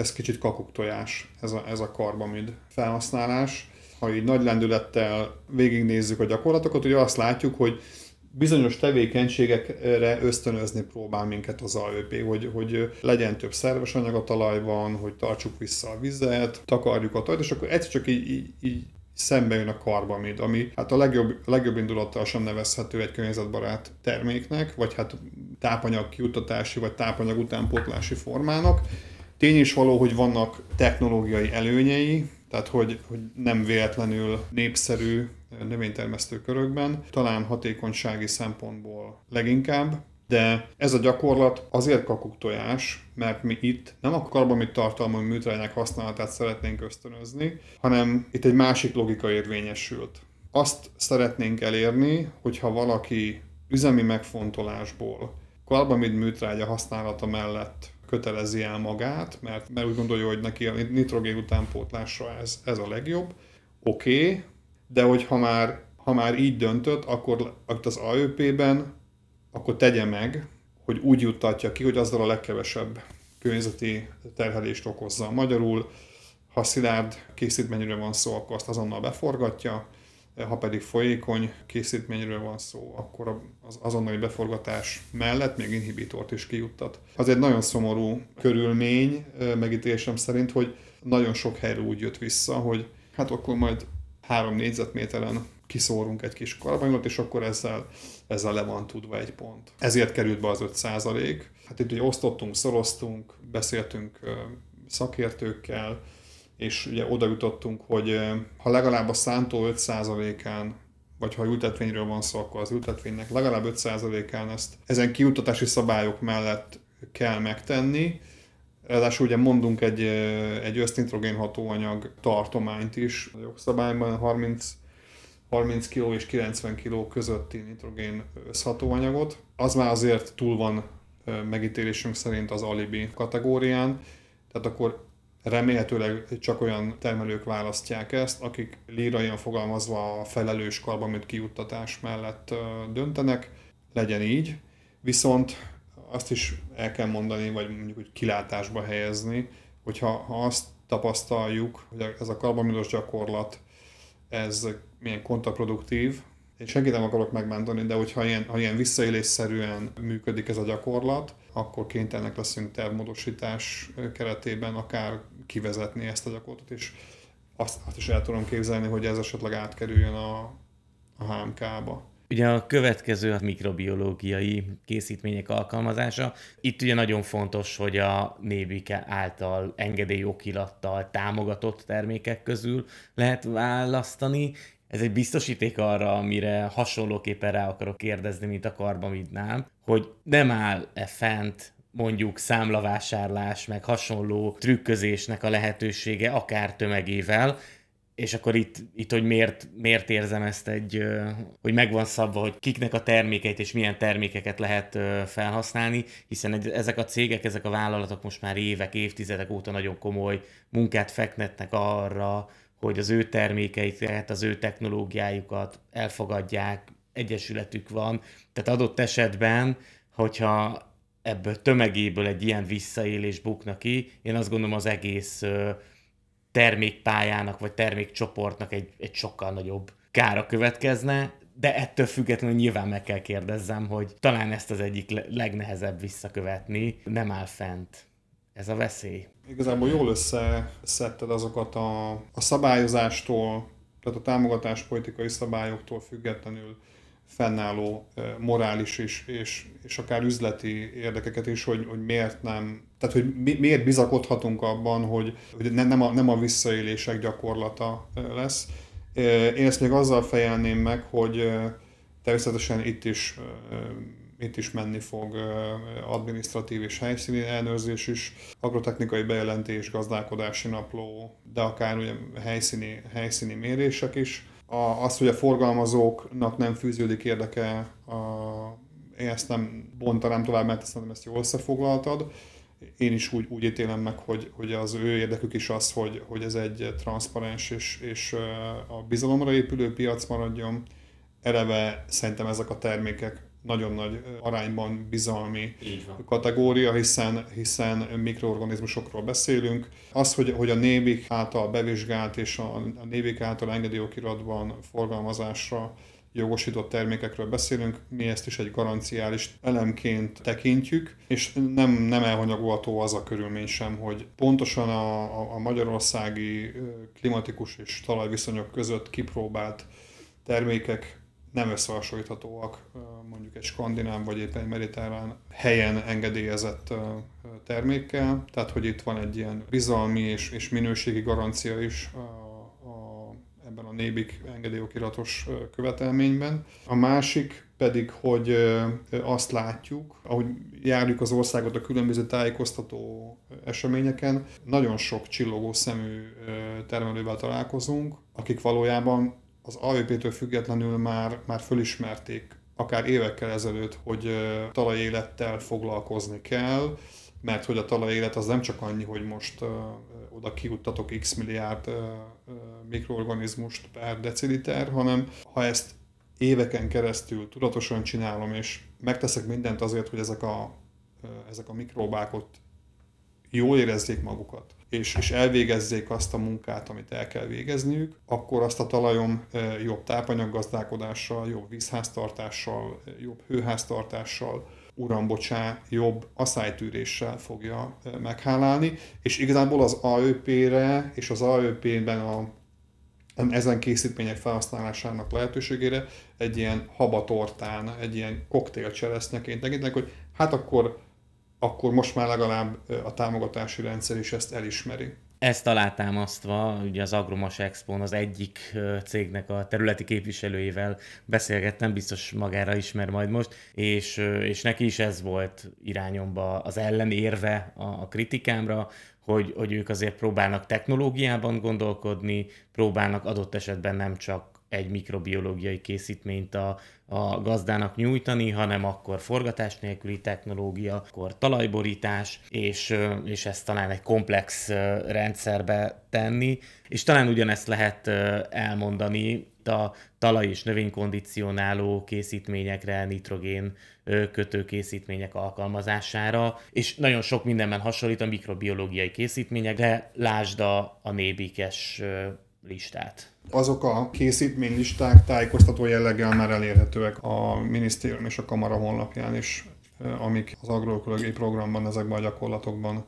ez kicsit kakuktojás, ez a, ez a karbamid felhasználás. Ha így nagy lendülettel végignézzük a gyakorlatokat, ugye azt látjuk, hogy bizonyos tevékenységekre ösztönözni próbál minket az AÖP, hogy, hogy legyen több szerves anyag a talajban, hogy tartsuk vissza a vizet, takarjuk a talajt, és akkor egyszer csak így, így, így szembe jön a karbamid, ami hát a legjobb, a legjobb indulattal sem nevezhető egy környezetbarát terméknek, vagy hát tápanyag kiutatási, vagy tápanyag utánpótlási formának, Tény is való, hogy vannak technológiai előnyei, tehát hogy, hogy nem véletlenül népszerű növénytermesztő körökben, talán hatékonysági szempontból leginkább, de ez a gyakorlat azért kakuktojás, mert mi itt nem a karbamid tartalmú műtrágyák használatát szeretnénk ösztönözni, hanem itt egy másik logika érvényesült. Azt szeretnénk elérni, hogyha valaki üzemi megfontolásból karbamid műtrágya használata mellett kötelezi el magát, mert, mert úgy gondolja, hogy neki a nitrogén utánpótlásra ez, ez a legjobb. Oké, okay, de hogy ha már, ha már így döntött, akkor az AÖP-ben, akkor tegye meg, hogy úgy juttatja ki, hogy azzal a legkevesebb környezeti terhelést okozza. Magyarul, ha szilárd készítményről van szó, akkor azt azonnal beforgatja, ha pedig folyékony készítményről van szó, akkor az azonnali beforgatás mellett még inhibitort is kijuttat. Az egy nagyon szomorú körülmény megítélésem szerint, hogy nagyon sok helyről úgy jött vissza, hogy hát akkor majd három négyzetméteren kiszórunk egy kis karbanyot, és akkor ezzel, ezzel le van tudva egy pont. Ezért került be az 5 százalék. Hát itt ugye osztottunk, szoroztunk, beszéltünk szakértőkkel, és ugye oda jutottunk, hogy ha legalább a szántó 5%-án vagy ha ültetvényről van szó, akkor az ültetvénynek legalább 5%-án ezt ezen kiutatási szabályok mellett kell megtenni. Ráadásul ugye mondunk egy, egy össznitrogén hatóanyag tartományt is a jogszabályban, 30, 30 kg és 90 kg közötti nitrogén összhatóanyagot. Az már azért túl van megítélésünk szerint az alibi kategórián, tehát akkor Remélhetőleg csak olyan termelők választják ezt, akik líraian fogalmazva a felelős karbamid kiuttatás mellett döntenek, legyen így. Viszont azt is el kell mondani, vagy mondjuk hogy kilátásba helyezni, hogyha ha azt tapasztaljuk, hogy ez a karbamidos gyakorlat, ez milyen kontraproduktív, én senkit nem akarok megbántani, de hogyha ilyen, ha ilyen visszaélésszerűen működik ez a gyakorlat, akkor kénytelenek leszünk tervmódosítás keretében akár kivezetni ezt a gyakorlatot, és azt, azt is el tudom képzelni, hogy ez esetleg átkerüljön a, a HMK-ba. Ugye a következő a mikrobiológiai készítmények alkalmazása. Itt ugye nagyon fontos, hogy a Nébike által engedélyokilattal támogatott termékek közül lehet választani, ez egy biztosíték arra, amire hasonlóképpen rá akarok kérdezni, mint a karbamidnál, hogy nem áll-e fent mondjuk számlavásárlás, meg hasonló trükközésnek a lehetősége, akár tömegével, és akkor itt, itt hogy miért, miért érzem ezt egy, hogy megvan szabva, hogy kiknek a termékeit és milyen termékeket lehet felhasználni, hiszen ezek a cégek, ezek a vállalatok most már évek, évtizedek óta nagyon komoly munkát fektetnek arra, hogy az ő termékeiket, az ő technológiájukat elfogadják, egyesületük van. Tehát adott esetben, hogyha ebből tömegéből egy ilyen visszaélés bukna ki, én azt gondolom az egész termékpályának vagy termékcsoportnak egy, egy sokkal nagyobb kára következne, de ettől függetlenül nyilván meg kell kérdezzem, hogy talán ezt az egyik legnehezebb visszakövetni, nem áll fent. Ez a veszély. Igazából jól összeszedted azokat a, a szabályozástól, tehát a támogatás politikai szabályoktól függetlenül fennálló morális és, és, és akár üzleti érdekeket is, hogy, hogy miért nem, tehát hogy mi, miért bizakodhatunk abban, hogy, hogy nem, a, nem a visszaélések gyakorlata lesz. Én ezt még azzal fejelném meg, hogy természetesen itt is itt is menni fog administratív és helyszíni ellenőrzés is, agrotechnikai bejelentés, gazdálkodási napló, de akár ugye helyszíni, helyszíni mérések is. A, az, hogy a forgalmazóknak nem fűződik érdeke, a, én ezt nem bontanám tovább, mert szerintem ezt jól összefoglaltad. Én is úgy, úgy ítélem meg, hogy, hogy az ő érdekük is az, hogy, hogy ez egy transzparens és, és a bizalomra épülő piac maradjon. Eleve szerintem ezek a termékek nagyon nagy arányban bizalmi kategória, hiszen, hiszen mikroorganizmusokról beszélünk. Az, hogy, hogy a névik által bevizsgált és a, a névik által engedélyokiratban forgalmazásra jogosított termékekről beszélünk, mi ezt is egy garanciális elemként tekintjük, és nem, nem elhanyagolható az a körülmény sem, hogy pontosan a, a, a magyarországi klimatikus és talajviszonyok között kipróbált termékek nem összehasonlíthatóak mondjuk egy skandináv vagy éppen egy mediterrán helyen engedélyezett termékkel, tehát hogy itt van egy ilyen bizalmi és, és minőségi garancia is a, a, ebben a nébik engedélyokiratos követelményben. A másik pedig, hogy azt látjuk, ahogy járjuk az országot a különböző tájékoztató eseményeken, nagyon sok csillogó szemű termelővel találkozunk, akik valójában az AVP-től függetlenül már, már fölismerték akár évekkel ezelőtt, hogy talajélettel foglalkozni kell, mert hogy a talajélet az nem csak annyi, hogy most uh, oda kiuttatok x milliárd mikroorganizmust per deciliter, hanem ha ezt éveken keresztül tudatosan csinálom, és megteszek mindent azért, hogy ezek a, ezek a mikróbák ott jól érezzék magukat, és, és elvégezzék azt a munkát, amit el kell végezniük, akkor azt a talajom jobb tápanyaggazdálkodással, jobb vízháztartással, jobb hőháztartással, uram, bocsá, jobb asszálytűréssel fogja meghálálni, és igazából az AÖP-re és az AÖP-ben a ezen készítmények felhasználásának lehetőségére egy ilyen habatortán, egy ilyen koktélcseresznyeként tekintenek, hogy hát akkor akkor most már legalább a támogatási rendszer is ezt elismeri. Ezt alátámasztva, ugye az Agromas expo az egyik cégnek a területi képviselőjével beszélgettem, biztos magára ismer majd most, és, és neki is ez volt irányomba az ellenérve a, a kritikámra, hogy, hogy ők azért próbálnak technológiában gondolkodni, próbálnak adott esetben nem csak egy mikrobiológiai készítményt a, a gazdának nyújtani, hanem akkor forgatás nélküli technológia, akkor talajborítás, és, és ezt talán egy komplex rendszerbe tenni, és talán ugyanezt lehet elmondani a talaj- és növénykondicionáló készítményekre, nitrogén kötőkészítmények alkalmazására, és nagyon sok mindenben hasonlít a mikrobiológiai készítményekre, lásd a, a nébikes listát. Azok a készítménylisták tájékoztató jelleggel már elérhetőek a minisztérium és a kamara honlapján is, amik az agroökológiai programban, ezekben a gyakorlatokban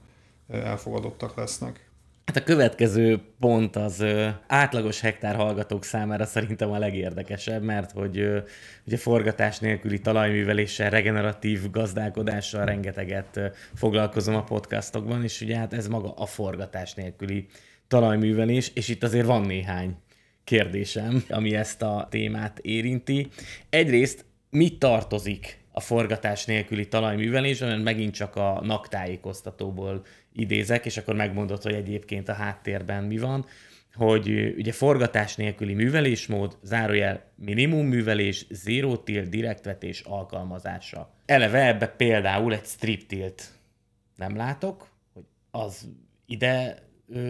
elfogadottak lesznek. Hát a következő pont az átlagos hektár hallgatók számára szerintem a legérdekesebb, mert hogy ö, ugye forgatás nélküli talajműveléssel, regeneratív gazdálkodással rengeteget foglalkozom a podcastokban, és ugye hát ez maga a forgatás nélküli talajművelés, és itt azért van néhány kérdésem, ami ezt a témát érinti. Egyrészt mit tartozik a forgatás nélküli talajművelésben, mert megint csak a naktájékoztatóból idézek, és akkor megmondod, hogy egyébként a háttérben mi van, hogy ugye forgatás nélküli művelésmód, zárójel minimum művelés, zero tilt direktvetés alkalmazása. Eleve ebbe például egy strip tilt nem látok, hogy az ide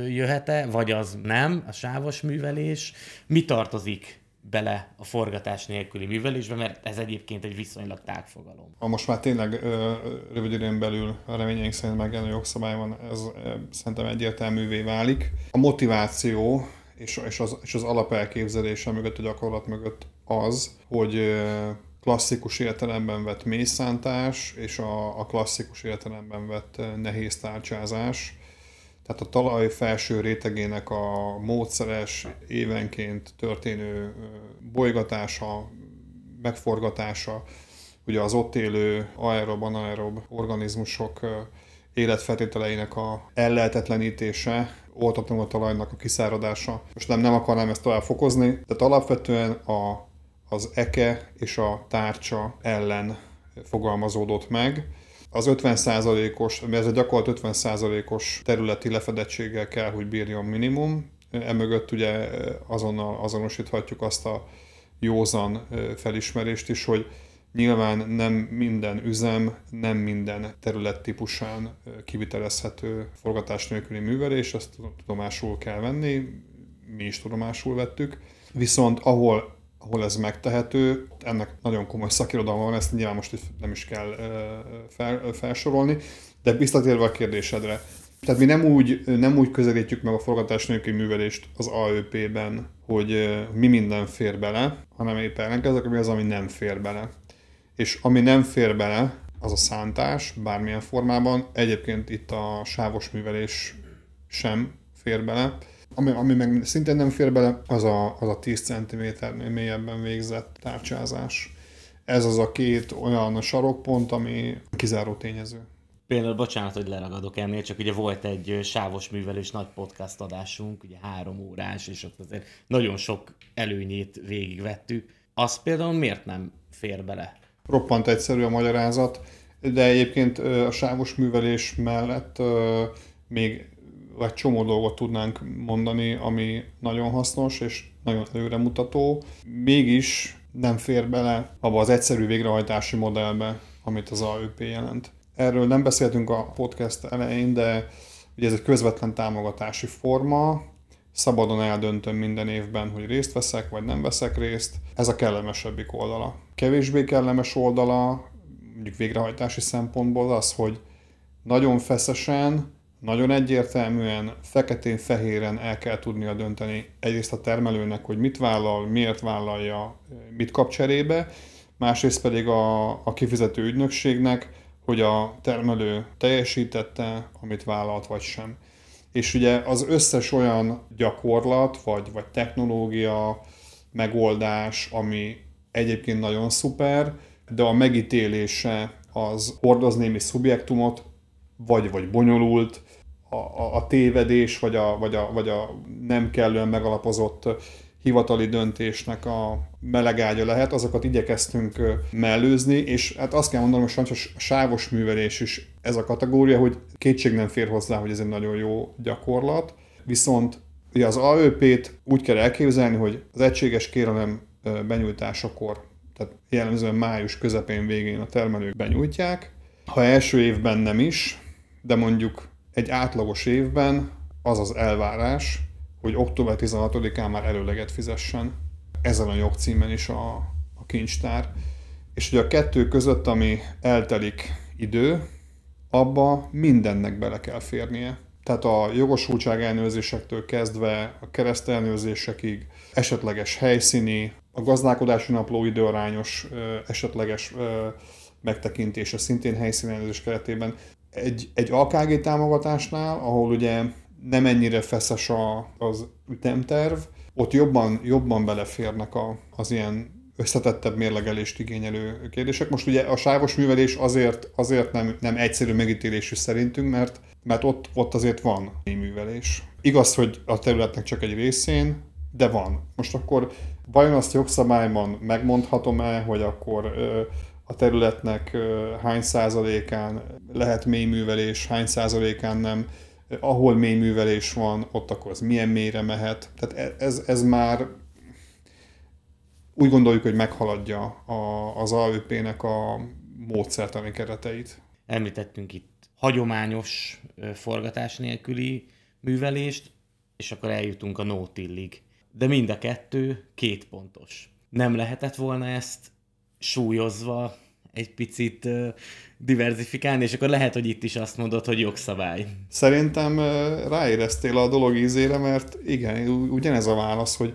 jöhet-e, vagy az nem, a sávos művelés. Mi tartozik bele a forgatás nélküli művelésbe, mert ez egyébként egy viszonylag tág fogalom. Ha most már tényleg ö, rövid időn belül a reményeink szerint megjelenő jogszabály van, ez ö, szerintem egyértelművé válik. A motiváció és, és, az, és az alapelképzelése mögött, a gyakorlat mögött az, hogy ö, klasszikus értelemben vett mészántás és a, a klasszikus értelemben vett nehéz tárcsázás, tehát a talaj felső rétegének a módszeres, évenként történő bolygatása, megforgatása, ugye az ott élő aerob, anaerob organizmusok életfeltételeinek a ellehetetlenítése, oltatlanul a talajnak a kiszáradása. Most nem, nem akarnám ezt tovább fokozni, de alapvetően a, az eke és a tárcsa ellen fogalmazódott meg az 50%-os, ez a gyakorlat 50%-os területi lefedettséggel kell, hogy bírjon minimum. Emögött ugye azonnal azonosíthatjuk azt a józan felismerést is, hogy nyilván nem minden üzem, nem minden terület típusán kivitelezhető forgatás nélküli művelés, ezt tudomásul kell venni, mi is tudomásul vettük. Viszont ahol ahol ez megtehető. Ennek nagyon komoly szakirodalma van, ezt nyilván most nem is kell fel, felsorolni, de visszatérve a kérdésedre. Tehát mi nem úgy, nem úgy közelítjük meg a forgatás nélküli művelést az AÖP-ben, hogy mi minden fér bele, hanem épp ellenkezőleg, ami az, ami nem fér bele. És ami nem fér bele, az a szántás, bármilyen formában. Egyébként itt a sávos művelés sem fér bele. Ami, ami meg szintén nem fér bele, az a, az a 10 cm mélyebben végzett tárcsázás. Ez az a két olyan sarokpont, ami kizáró tényező. Például, bocsánat, hogy leragadok ennél, csak ugye volt egy sávos művelés nagy podcast adásunk, ugye három órás, és ott azért nagyon sok előnyét végigvettük. Az például miért nem fér bele? Roppant egyszerű a magyarázat, de egyébként a sávos művelés mellett még vagy csomó dolgot tudnánk mondani, ami nagyon hasznos és nagyon előremutató. Mégis nem fér bele abba az egyszerű végrehajtási modellbe, amit az AÖP jelent. Erről nem beszéltünk a podcast elején, de ugye ez egy közvetlen támogatási forma, szabadon eldöntöm minden évben, hogy részt veszek, vagy nem veszek részt. Ez a kellemesebbik oldala. Kevésbé kellemes oldala, mondjuk végrehajtási szempontból az, hogy nagyon feszesen, nagyon egyértelműen, feketén-fehéren el kell tudnia dönteni egyrészt a termelőnek, hogy mit vállal, miért vállalja, mit kap cserébe, másrészt pedig a, a kifizető ügynökségnek, hogy a termelő teljesítette, amit vállalt, vagy sem. És ugye az összes olyan gyakorlat, vagy, vagy technológia, megoldás, ami egyébként nagyon szuper, de a megítélése az hordoz némi szubjektumot, vagy, vagy bonyolult, a, a, a tévedés, vagy a, vagy, a, vagy a nem kellően megalapozott hivatali döntésnek a melegágya lehet, azokat igyekeztünk mellőzni, és hát azt kell mondanom, hogy a sávos művelés is ez a kategória, hogy kétség nem fér hozzá, hogy ez egy nagyon jó gyakorlat, viszont ugye az AÖP-t úgy kell elképzelni, hogy az egységes kérelem benyújtásakor, tehát jellemzően május közepén végén a termelők benyújtják, ha első évben nem is, de mondjuk egy átlagos évben az az elvárás, hogy október 16-án már előleget fizessen. Ezen a jogcímen is a, a kincstár. És ugye a kettő között, ami eltelik idő, abba mindennek bele kell férnie. Tehát a jogosultság elnőzésektől kezdve a keresztelnőzésekig, esetleges helyszíni, a gazdálkodási napló időarányos esetleges megtekintése szintén helyszínelőzés keretében egy, egy AKG támogatásnál, ahol ugye nem ennyire feszes a, az ütemterv, ott jobban, jobban beleférnek a, az ilyen összetettebb mérlegelést igényelő kérdések. Most ugye a sávos művelés azért, azért nem, nem egyszerű megítélésű szerintünk, mert, mert ott, ott azért van művelés. Igaz, hogy a területnek csak egy részén, de van. Most akkor vajon azt jogszabályban megmondhatom-e, hogy akkor a területnek hány százalékán lehet mélyművelés, hány százalékán nem, ahol mélyművelés van, ott akkor az milyen mélyre mehet. Tehát e, ez, ez már úgy gondoljuk, hogy meghaladja a, az AÖP-nek a módszertani kereteit. Említettünk itt hagyományos forgatás nélküli művelést, és akkor eljutunk a no-tillig. de mind a kettő két pontos. Nem lehetett volna ezt súlyozva egy picit diversifikálni, és akkor lehet, hogy itt is azt mondod, hogy jogszabály. Szerintem ráéreztél a dolog ízére, mert igen, ugyanez a válasz, hogy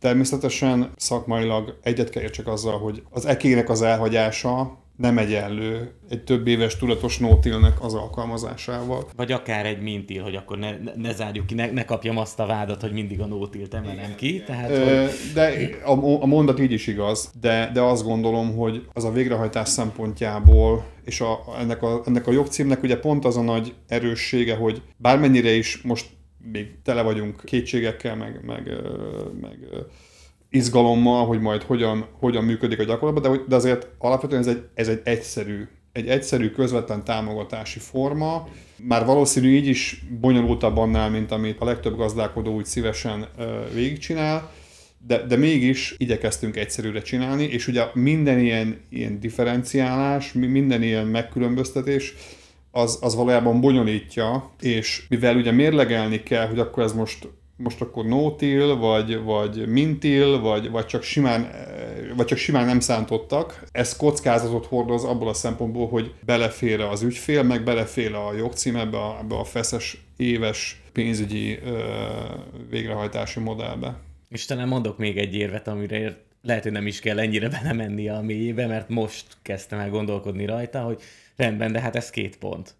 természetesen szakmailag egyet kell csak azzal, hogy az ekének az elhagyása nem egyenlő egy több éves tudatos nótilnek az alkalmazásával. Vagy akár egy mintil, hogy akkor ne, ne zárjuk ki, ne, ne kapjam azt a vádat, hogy mindig a nótilt emelem ki. Tehát, Ö, hogy... De a, a mondat így is igaz, de, de azt gondolom, hogy az a végrehajtás szempontjából, és a, ennek, a, ennek a jogcímnek ugye pont az a nagy erőssége, hogy bármennyire is most még tele vagyunk kétségekkel, meg, meg, meg izgalommal, hogy majd hogyan, hogyan működik a gyakorlatban, de, de azért alapvetően ez egy, ez egy egyszerű, egy egyszerű közvetlen támogatási forma. Már valószínű így is bonyolultabb annál, mint amit a legtöbb gazdálkodó úgy szívesen végigcsinál, de, de mégis igyekeztünk egyszerűre csinálni, és ugye minden ilyen, ilyen differenciálás, minden ilyen megkülönböztetés, az, az valójában bonyolítja, és mivel ugye mérlegelni kell, hogy akkor ez most most akkor no-till, vagy, vagy mintil, vagy, vagy, csak simán, vagy csak simán nem szántottak. Ez kockázatot hordoz abból a szempontból, hogy belefér az ügyfél, meg belefér a jogcím ebbe a, ebbe a feszes éves pénzügyi ö, végrehajtási modellbe. Istenem, mondok még egy érvet, amire lehet, hogy nem is kell ennyire [laughs] belemenni a mélyébe, mert most kezdtem el gondolkodni rajta, hogy rendben, de hát ez két pont.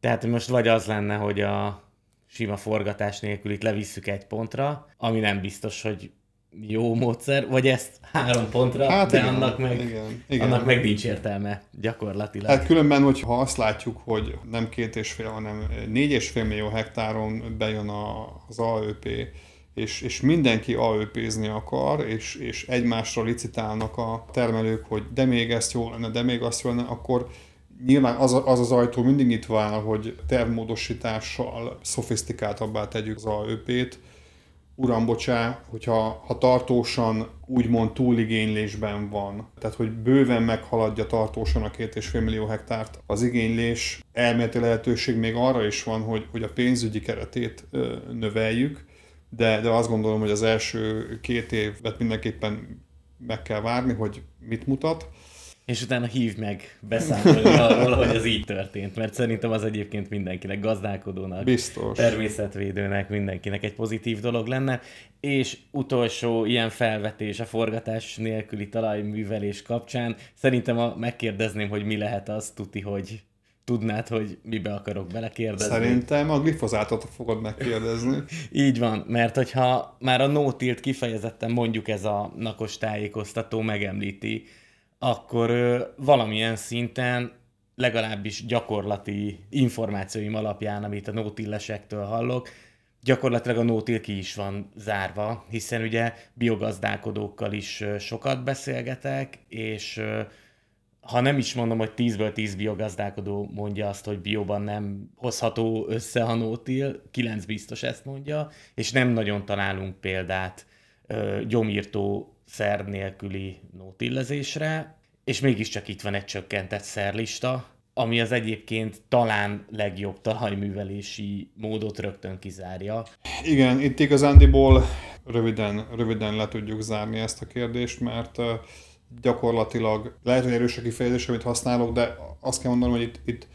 Tehát most vagy az lenne, hogy a sima forgatás nélkül itt levisszük egy pontra, ami nem biztos, hogy jó módszer, vagy ezt három pontra, hát de igen, annak, meg, igen, igen. annak meg nincs értelme gyakorlatilag. Hát különben, hogyha azt látjuk, hogy nem két és fél, hanem négy és fél millió hektáron bejön az AÖP, és, és mindenki AÖP-zni akar, és, és egymásra licitálnak a termelők, hogy de még ezt jó lenne, de még azt jó lenne, akkor Nyilván az, az az ajtó mindig nyitva áll, hogy tervmódosítással szofisztikáltabbá tegyük az AÖP-t. Uram, bocsá, hogyha ha tartósan úgymond túligénylésben van, tehát hogy bőven meghaladja tartósan a két és fél millió hektárt az igénylés, elméleti lehetőség még arra is van, hogy, hogy a pénzügyi keretét ö, növeljük, de, de azt gondolom, hogy az első két évet mindenképpen meg kell várni, hogy mit mutat és utána hív meg beszámolni arról, hogy ez így történt, mert szerintem az egyébként mindenkinek, gazdálkodónak, Biztos. természetvédőnek, mindenkinek egy pozitív dolog lenne. És utolsó ilyen felvetés a forgatás nélküli talajművelés kapcsán, szerintem a, megkérdezném, hogy mi lehet az, tuti, hogy tudnád, hogy mibe akarok belekérdezni. Szerintem a glifozátot fogod megkérdezni. [laughs] Így van, mert hogyha már a no kifejezetten mondjuk ez a nakos tájékoztató megemlíti, akkor valamilyen szinten legalábbis gyakorlati információim alapján, amit a nótillesektől hallok, gyakorlatilag a nótil ki is van zárva, hiszen ugye biogazdálkodókkal is sokat beszélgetek, és ha nem is mondom, hogy 10-ből 10 biogazdálkodó mondja azt, hogy bióban nem hozható össze a nótil, 9 biztos ezt mondja, és nem nagyon találunk példát gyomírtó szer nélküli nótillezésre, és mégiscsak itt van egy csökkentett szerlista, ami az egyébként talán legjobb talajművelési módot rögtön kizárja. Igen, itt igazándiból röviden, röviden le tudjuk zárni ezt a kérdést, mert gyakorlatilag lehet, hogy erős a kifejezés, amit használok, de azt kell mondanom, hogy itt, itt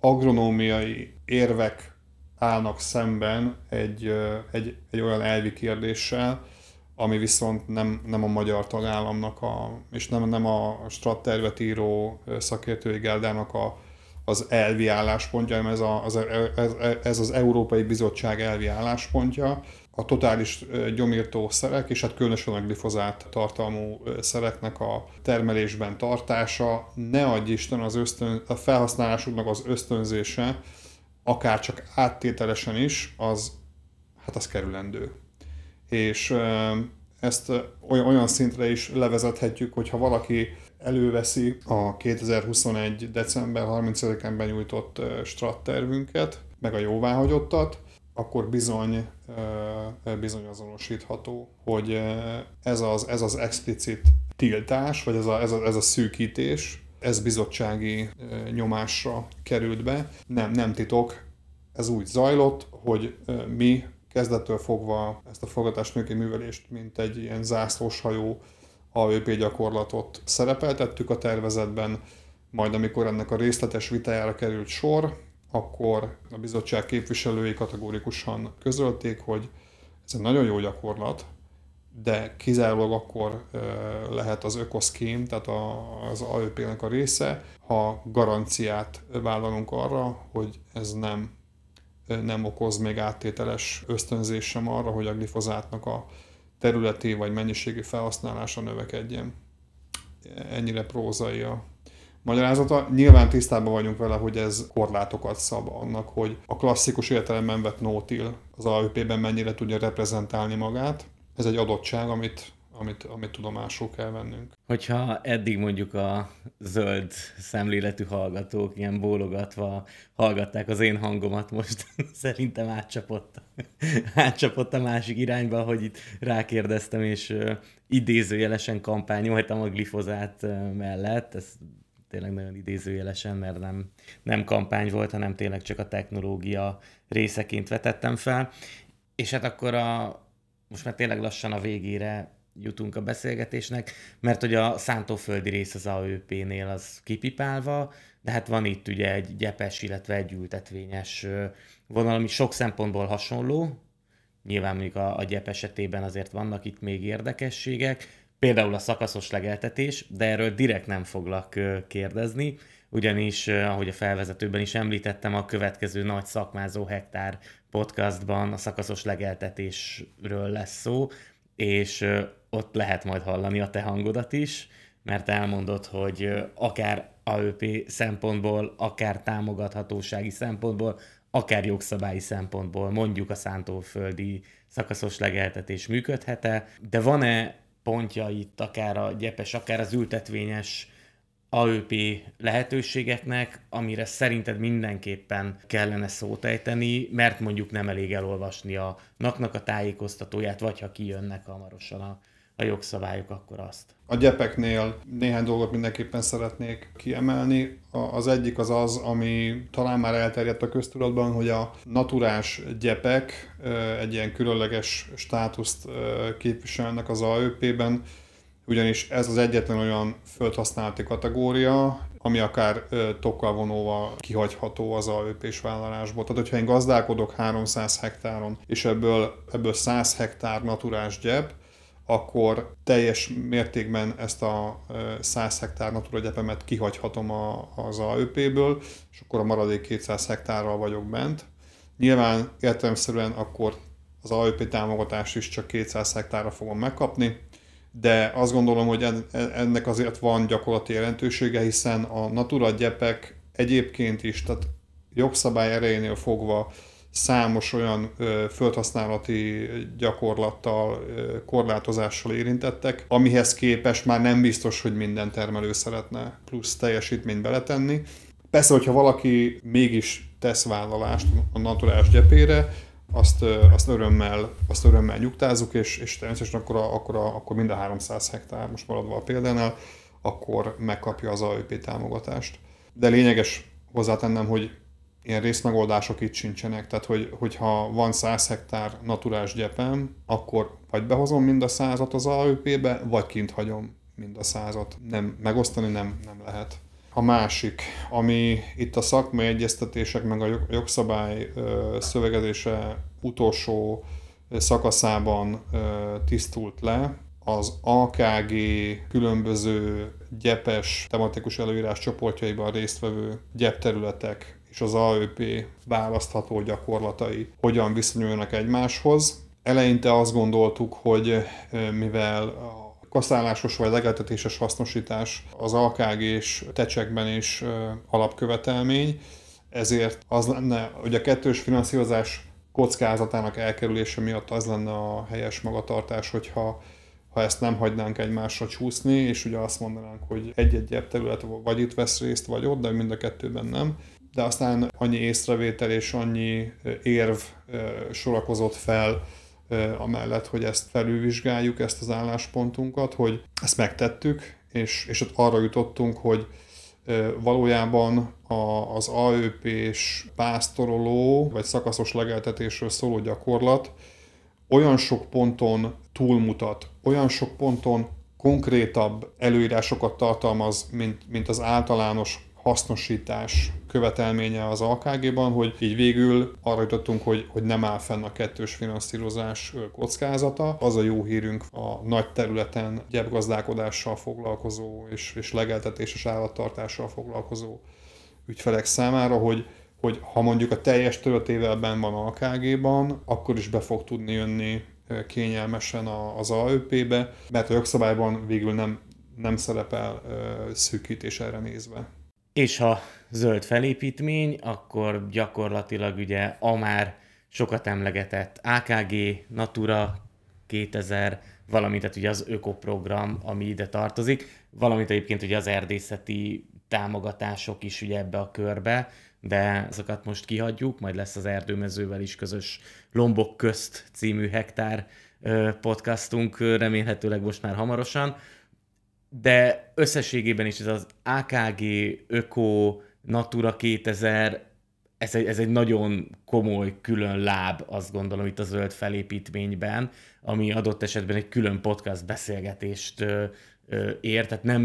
agronómiai érvek állnak szemben egy, egy, egy olyan elvi kérdéssel, ami viszont nem, nem a magyar tagállamnak, a, és nem, nem a strattervet író szakértői gárdának a, az elvi álláspontja, hanem ez, a, az, ez, ez az Európai Bizottság elvi álláspontja. A totális gyomírtó szerek, és hát különösen a glifozát tartalmú szereknek a termelésben tartása, ne adj Isten az ösztön, a felhasználásuknak az ösztönzése, akár csak áttételesen is, az, hát az kerülendő és ezt olyan szintre is levezethetjük, hogyha valaki előveszi a 2021. december 30-án benyújtott strat meg a jóváhagyottat, akkor bizony, bizony azonosítható, hogy ez az, ez az explicit tiltás, vagy ez a, ez a, ez a szűkítés, ez bizottsági nyomásra került be. Nem, nem titok, ez úgy zajlott, hogy mi kezdettől fogva ezt a forgatásműki művelést, mint egy ilyen zászlós hajó AÖP gyakorlatot szerepeltettük a tervezetben, majd amikor ennek a részletes vitájára került sor, akkor a bizottság képviselői kategórikusan közölték, hogy ez egy nagyon jó gyakorlat, de kizárólag akkor lehet az ökoszkém, tehát az AÖP-nek a része, ha garanciát vállalunk arra, hogy ez nem, nem okoz még áttételes ösztönzés sem arra, hogy a glifozátnak a területi vagy mennyiségi felhasználása növekedjen. Ennyire prózai a magyarázata. Nyilván tisztában vagyunk vele, hogy ez korlátokat szab annak, hogy a klasszikus értelemben vett nótil az AÖP-ben mennyire tudja reprezentálni magát. Ez egy adottság, amit amit, amit tudomásul kell vennünk. Hogyha eddig mondjuk a zöld szemléletű hallgatók ilyen bólogatva hallgatták az én hangomat, most [laughs] szerintem átcsapott, átcsapott a másik irányba, hogy itt rákérdeztem, és idézőjelesen kampányoltam a glifozát mellett, ez tényleg nagyon idézőjelesen, mert nem, nem kampány volt, hanem tényleg csak a technológia részeként vetettem fel. És hát akkor a, most már tényleg lassan a végére jutunk a beszélgetésnek, mert hogy a szántóföldi rész az AÖP-nél az kipipálva, de hát van itt ugye egy gyepes, illetve egy ültetvényes vonal, ami sok szempontból hasonló. Nyilván mondjuk a, a gyep esetében azért vannak itt még érdekességek, például a szakaszos legeltetés, de erről direkt nem foglak kérdezni, ugyanis, ahogy a felvezetőben is említettem, a következő nagy szakmázó hektár podcastban a szakaszos legeltetésről lesz szó, és ott lehet majd hallani a te hangodat is, mert elmondod, hogy akár AÖP szempontból, akár támogathatósági szempontból, akár jogszabályi szempontból. Mondjuk a szántóföldi szakaszos legeltetés működhet-e, de van-e pontja itt akár a gyepes, akár az ültetvényes AÖP lehetőségeknek, amire szerinted mindenképpen kellene szót ejteni, mert mondjuk nem elég elolvasni a naknak a tájékoztatóját, vagy ha kijönnek hamarosan a a jogszabályok, akkor azt. A gyepeknél néhány dolgot mindenképpen szeretnék kiemelni. Az egyik az az, ami talán már elterjedt a köztudatban, hogy a naturás gyepek egy ilyen különleges státuszt képviselnek az AÖP-ben, ugyanis ez az egyetlen olyan földhasználati kategória, ami akár tokkal vonóval kihagyható az AÖP-s vállalásból. Tehát, hogyha én gazdálkodok 300 hektáron, és ebből, ebből 100 hektár naturás gyep, akkor teljes mértékben ezt a 100 hektár Natura kihagyhatom a, az AÖP-ből, és akkor a maradék 200 hektárral vagyok bent. Nyilván értelemszerűen akkor az AÖP támogatást is csak 200 hektárra fogom megkapni, de azt gondolom, hogy ennek azért van gyakorlati jelentősége, hiszen a Natura gyepek egyébként is, tehát jogszabály erejénél fogva számos olyan ö, földhasználati gyakorlattal, ö, korlátozással érintettek, amihez képest már nem biztos, hogy minden termelő szeretne plusz teljesítményt beletenni. Persze, hogyha valaki mégis tesz vállalást a naturás gyepére, azt, azt, örömmel, azt örömmel nyugtázunk, és, és természetesen akkor, a, akkor, a, akkor mind a 300 hektár, most maradva a példánál, akkor megkapja az AÖP támogatást. De lényeges hozzátennem, hogy ilyen részmegoldások itt sincsenek. Tehát, hogy, hogyha van 100 hektár naturás gyepem, akkor vagy behozom mind a százat az AÖP-be, vagy kint hagyom mind a százat. Nem, megosztani nem, nem lehet. A másik, ami itt a szakmai egyeztetések meg a jogszabály szövegezése utolsó szakaszában tisztult le, az AKG különböző gyepes tematikus előírás csoportjaiban résztvevő gyepterületek és az AÖP választható gyakorlatai hogyan viszonyulnak egymáshoz. Eleinte azt gondoltuk, hogy mivel kaszálásos vagy legeltetéses hasznosítás az AKG és tecsekben is alapkövetelmény, ezért az lenne, hogy a kettős finanszírozás kockázatának elkerülése miatt az lenne a helyes magatartás, hogyha ha ezt nem hagynánk egymásra csúszni, és ugye azt mondanánk, hogy egy-egy terület vagy itt vesz részt, vagy ott, de mind a kettőben nem. De aztán annyi észrevétel és annyi érv sorakozott fel amellett, hogy ezt felülvizsgáljuk, ezt az álláspontunkat, hogy ezt megtettük, és, és ott arra jutottunk, hogy valójában az AÖP-s pásztoroló vagy szakaszos legeltetésről szóló gyakorlat olyan sok ponton túlmutat, olyan sok ponton konkrétabb előírásokat tartalmaz, mint, mint az általános hasznosítás követelménye az AKG-ban, hogy így végül arra jutottunk, hogy, hogy nem áll fenn a kettős finanszírozás kockázata. Az a jó hírünk a nagy területen gyepgazdálkodással foglalkozó és, és legeltetéses állattartással foglalkozó ügyfelek számára, hogy, hogy ha mondjuk a teljes töltével benn van AKG-ban, akkor is be fog tudni jönni kényelmesen az AÖP-be, mert a jogszabályban végül nem, nem szerepel szűkítés erre nézve. És ha zöld felépítmény, akkor gyakorlatilag ugye a már sokat emlegetett AKG, Natura 2000, valamint tehát ugye az ökoprogram, ami ide tartozik, valamint egyébként ugye az erdészeti támogatások is ugye ebbe a körbe, de azokat most kihagyjuk, majd lesz az erdőmezővel is közös Lombok közt című hektár podcastunk remélhetőleg most már hamarosan de összességében is ez az AKG, Öko, Natura 2000, ez egy, ez egy nagyon komoly külön láb, azt gondolom itt a zöld felépítményben, ami adott esetben egy külön podcast beszélgetést ö, ö, ér, tehát nem,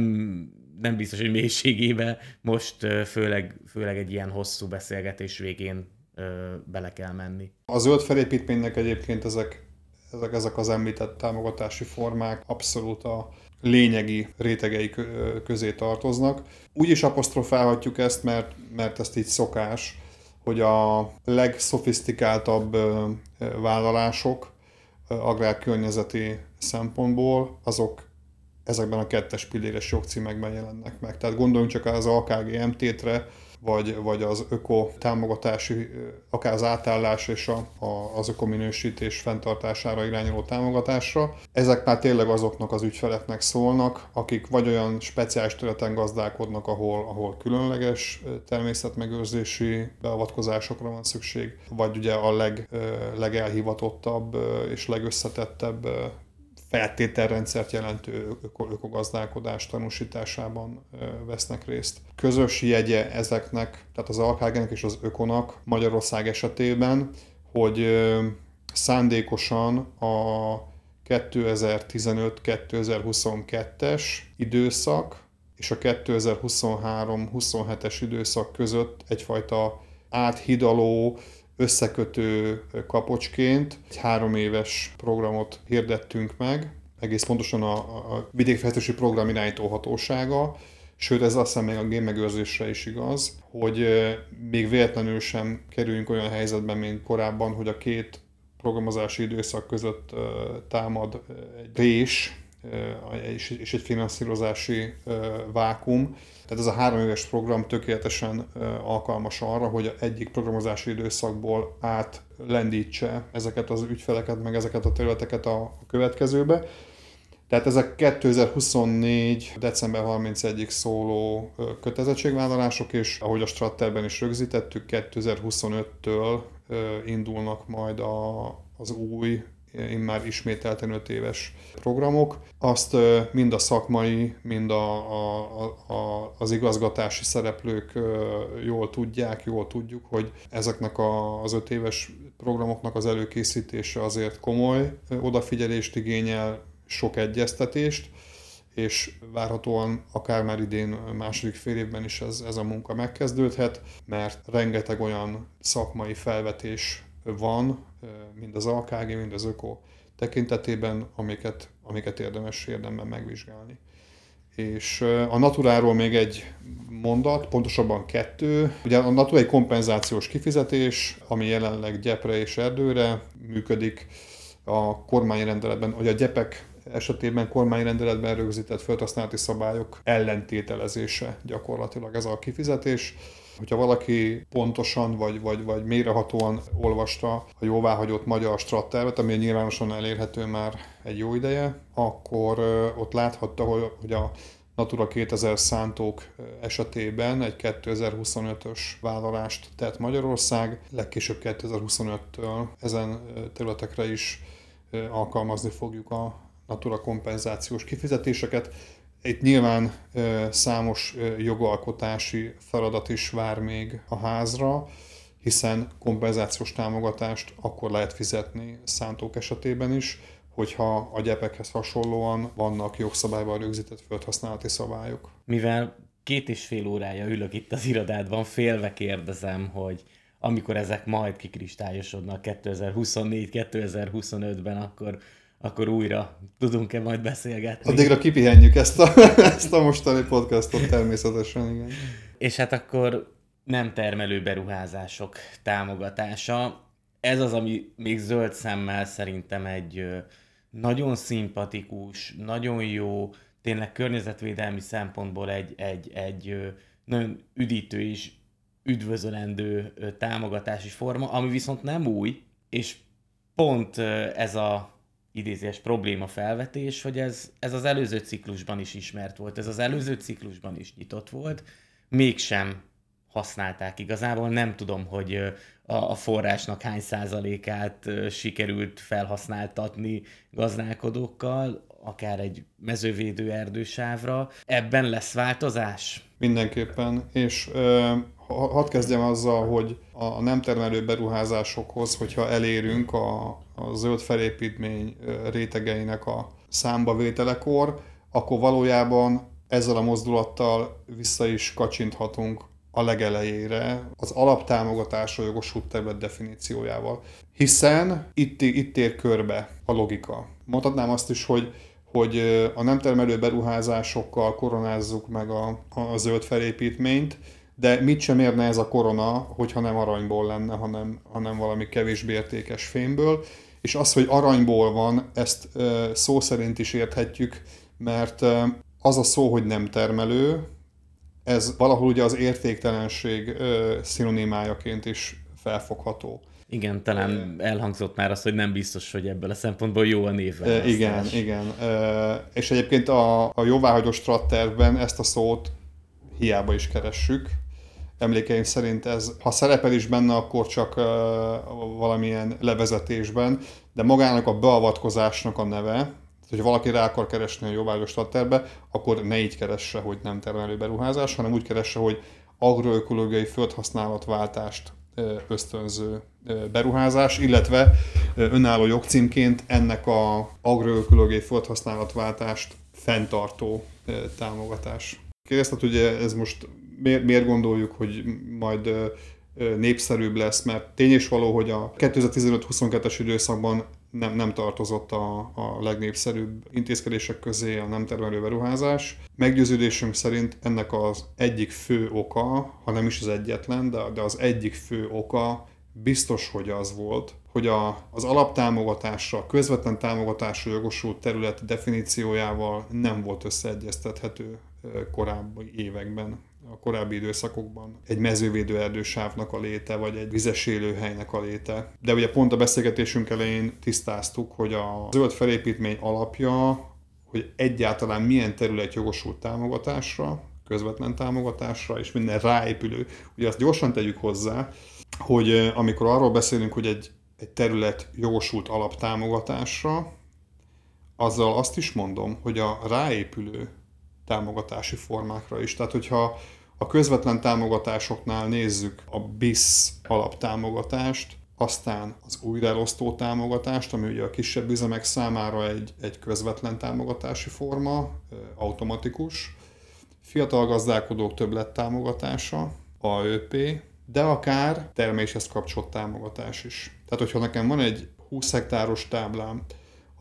nem biztos, hogy mélységébe most ö, főleg, főleg egy ilyen hosszú beszélgetés végén ö, bele kell menni. A zöld felépítménynek egyébként ezek, ezek, ezek az említett támogatási formák abszolút a lényegi rétegei közé tartoznak. Úgy is apostrofálhatjuk ezt, mert, mert ezt így szokás, hogy a legszofisztikáltabb vállalások agrárkörnyezeti szempontból, azok ezekben a kettes pilléres jogcímekben jelennek meg. Tehát gondoljunk csak az AKG MT-tre, vagy, vagy az öko támogatási, akár az átállás és a, a, az ökominősítés fenntartására irányuló támogatásra. Ezek már tényleg azoknak az ügyfeleknek szólnak, akik vagy olyan speciális területen gazdálkodnak, ahol, ahol különleges természetmegőrzési beavatkozásokra van szükség, vagy ugye a leg, legelhivatottabb és legösszetettebb feltételrendszert jelentő ökogazdálkodás tanúsításában vesznek részt. Közös jegye ezeknek, tehát az alkágenek és az ökonak Magyarország esetében, hogy szándékosan a 2015-2022-es időszak és a 2023-27-es időszak között egyfajta áthidaló, összekötő kapocsként. Egy három éves programot hirdettünk meg, egész pontosan a, a vidékfejlesztési program irányító hatósága, sőt ez azt hiszem még a gémmegőrzésre is igaz, hogy még véletlenül sem kerüljünk olyan helyzetben, mint korábban, hogy a két programozási időszak között támad egy rés, és egy finanszírozási vákum. Tehát ez a három éves program tökéletesen alkalmas arra, hogy egyik programozási időszakból átlendítse ezeket az ügyfeleket, meg ezeket a területeket a következőbe. Tehát ezek 2024. december 31-ig szóló kötelezettségvállalások, és ahogy a Stratterben is rögzítettük, 2025-től indulnak majd a, az új már ismételten 5 éves programok. Azt mind a szakmai, mind a, a, a, az igazgatási szereplők jól tudják, jól tudjuk, hogy ezeknek a, az 5 éves programoknak az előkészítése azért komoly odafigyelést igényel, sok egyeztetést, és várhatóan akár már idén második fél évben is ez, ez a munka megkezdődhet, mert rengeteg olyan szakmai felvetés van, mind az AKG, mind az ÖKO tekintetében, amiket, amiket érdemes érdemben megvizsgálni. És a Naturáról még egy mondat, pontosabban kettő. Ugye a Natura egy kompenzációs kifizetés, ami jelenleg gyepre és erdőre működik. A kormányrendeletben, vagy a gyepek esetében kormányrendeletben rögzített földhasználati szabályok ellentételezése gyakorlatilag ez a kifizetés. Hogyha valaki pontosan vagy, vagy, vagy mélyrehatóan olvasta a jóváhagyott magyar strattervet, ami nyilvánosan elérhető már egy jó ideje, akkor ott láthatta, hogy a Natura 2000 szántók esetében egy 2025-ös vállalást tett Magyarország, legkésőbb 2025-től ezen területekre is alkalmazni fogjuk a Natura kompenzációs kifizetéseket. Itt nyilván számos jogalkotási feladat is vár még a házra, hiszen kompenzációs támogatást akkor lehet fizetni szántók esetében is, hogyha a gyepekhez hasonlóan vannak jogszabályban rögzített földhasználati szabályok. Mivel két és fél órája ülök itt az irodádban, félve kérdezem, hogy amikor ezek majd kikristályosodnak 2024-2025-ben, akkor, akkor újra tudunk-e majd beszélgetni. Addigra kipihenjük ezt a, [laughs] ezt a mostani podcastot természetesen, igen. És hát akkor nem termelő beruházások támogatása. Ez az, ami még zöld szemmel szerintem egy nagyon szimpatikus, nagyon jó, tényleg környezetvédelmi szempontból egy, egy, egy nagyon üdítő és üdvözölendő támogatási forma, ami viszont nem új, és pont ez a idézés probléma felvetés, hogy ez, ez az előző ciklusban is ismert volt, ez az előző ciklusban is nyitott volt, mégsem használták igazából. Nem tudom, hogy a forrásnak hány százalékát sikerült felhasználtatni gazdálkodókkal, akár egy mezővédő erdősávra. Ebben lesz változás? Mindenképpen, és ö, hadd kezdjem azzal, hogy a nem termelő beruházásokhoz, hogyha elérünk a, a zöld felépítmény rétegeinek a számba vételekor, akkor valójában ezzel a mozdulattal vissza is kacsinthatunk a legelejére az alaptámogatásra jogosult terület definíciójával. Hiszen itt, itt ér körbe a logika. Mondhatnám azt is, hogy hogy a nem termelő beruházásokkal koronázzuk meg a, a zöld felépítményt, de mit sem érne ez a korona, hogyha nem aranyból lenne, hanem, hanem valami kevésbé értékes fémből. És az, hogy aranyból van, ezt szó szerint is érthetjük, mert az a szó, hogy nem termelő, ez valahol ugye az értéktelenség szinonimájaként is felfogható. Igen, talán elhangzott már az, hogy nem biztos, hogy ebből a szempontból jó a névvel. Igen, igen. És egyébként a, a jóváhagyó strattervben ezt a szót hiába is keressük. Emlékeim szerint ez, ha szerepel is benne, akkor csak valamilyen levezetésben, de magának a beavatkozásnak a neve, hogyha valaki rá akar keresni a jóvágyos tatterbe, akkor ne így keresse, hogy nem termelő beruházás, hanem úgy keresse, hogy agroökológiai földhasználatváltást ösztönző beruházás, illetve önálló jogcímként ennek a agroökológiai földhasználatváltást fenntartó támogatás. Kérdezted, hogy ez most miért, miért gondoljuk, hogy majd népszerűbb lesz, mert tény és való, hogy a 2015-22-es időszakban nem, nem tartozott a, a legnépszerűbb intézkedések közé a nem termelő beruházás. Meggyőződésünk szerint ennek az egyik fő oka, ha nem is az egyetlen, de, de az egyik fő oka biztos, hogy az volt, hogy a, az alaptámogatásra, a közvetlen támogatásra jogosult terület definíciójával nem volt összeegyeztethető korábbi években a korábbi időszakokban egy mezővédő erdősávnak a léte, vagy egy vizes élőhelynek a léte. De ugye pont a beszélgetésünk elején tisztáztuk, hogy a zöld felépítmény alapja, hogy egyáltalán milyen terület jogosult támogatásra, közvetlen támogatásra, és minden ráépülő. Ugye azt gyorsan tegyük hozzá, hogy amikor arról beszélünk, hogy egy, egy terület jogosult alaptámogatásra, azzal azt is mondom, hogy a ráépülő támogatási formákra is. Tehát, hogyha a közvetlen támogatásoknál nézzük a BIS alaptámogatást, aztán az újraelosztó támogatást, ami ugye a kisebb üzemek számára egy, egy közvetlen támogatási forma, automatikus, fiatal gazdálkodók többlet támogatása, AÖP, de akár terméshez kapcsolt támogatás is. Tehát, hogyha nekem van egy 20 hektáros táblám,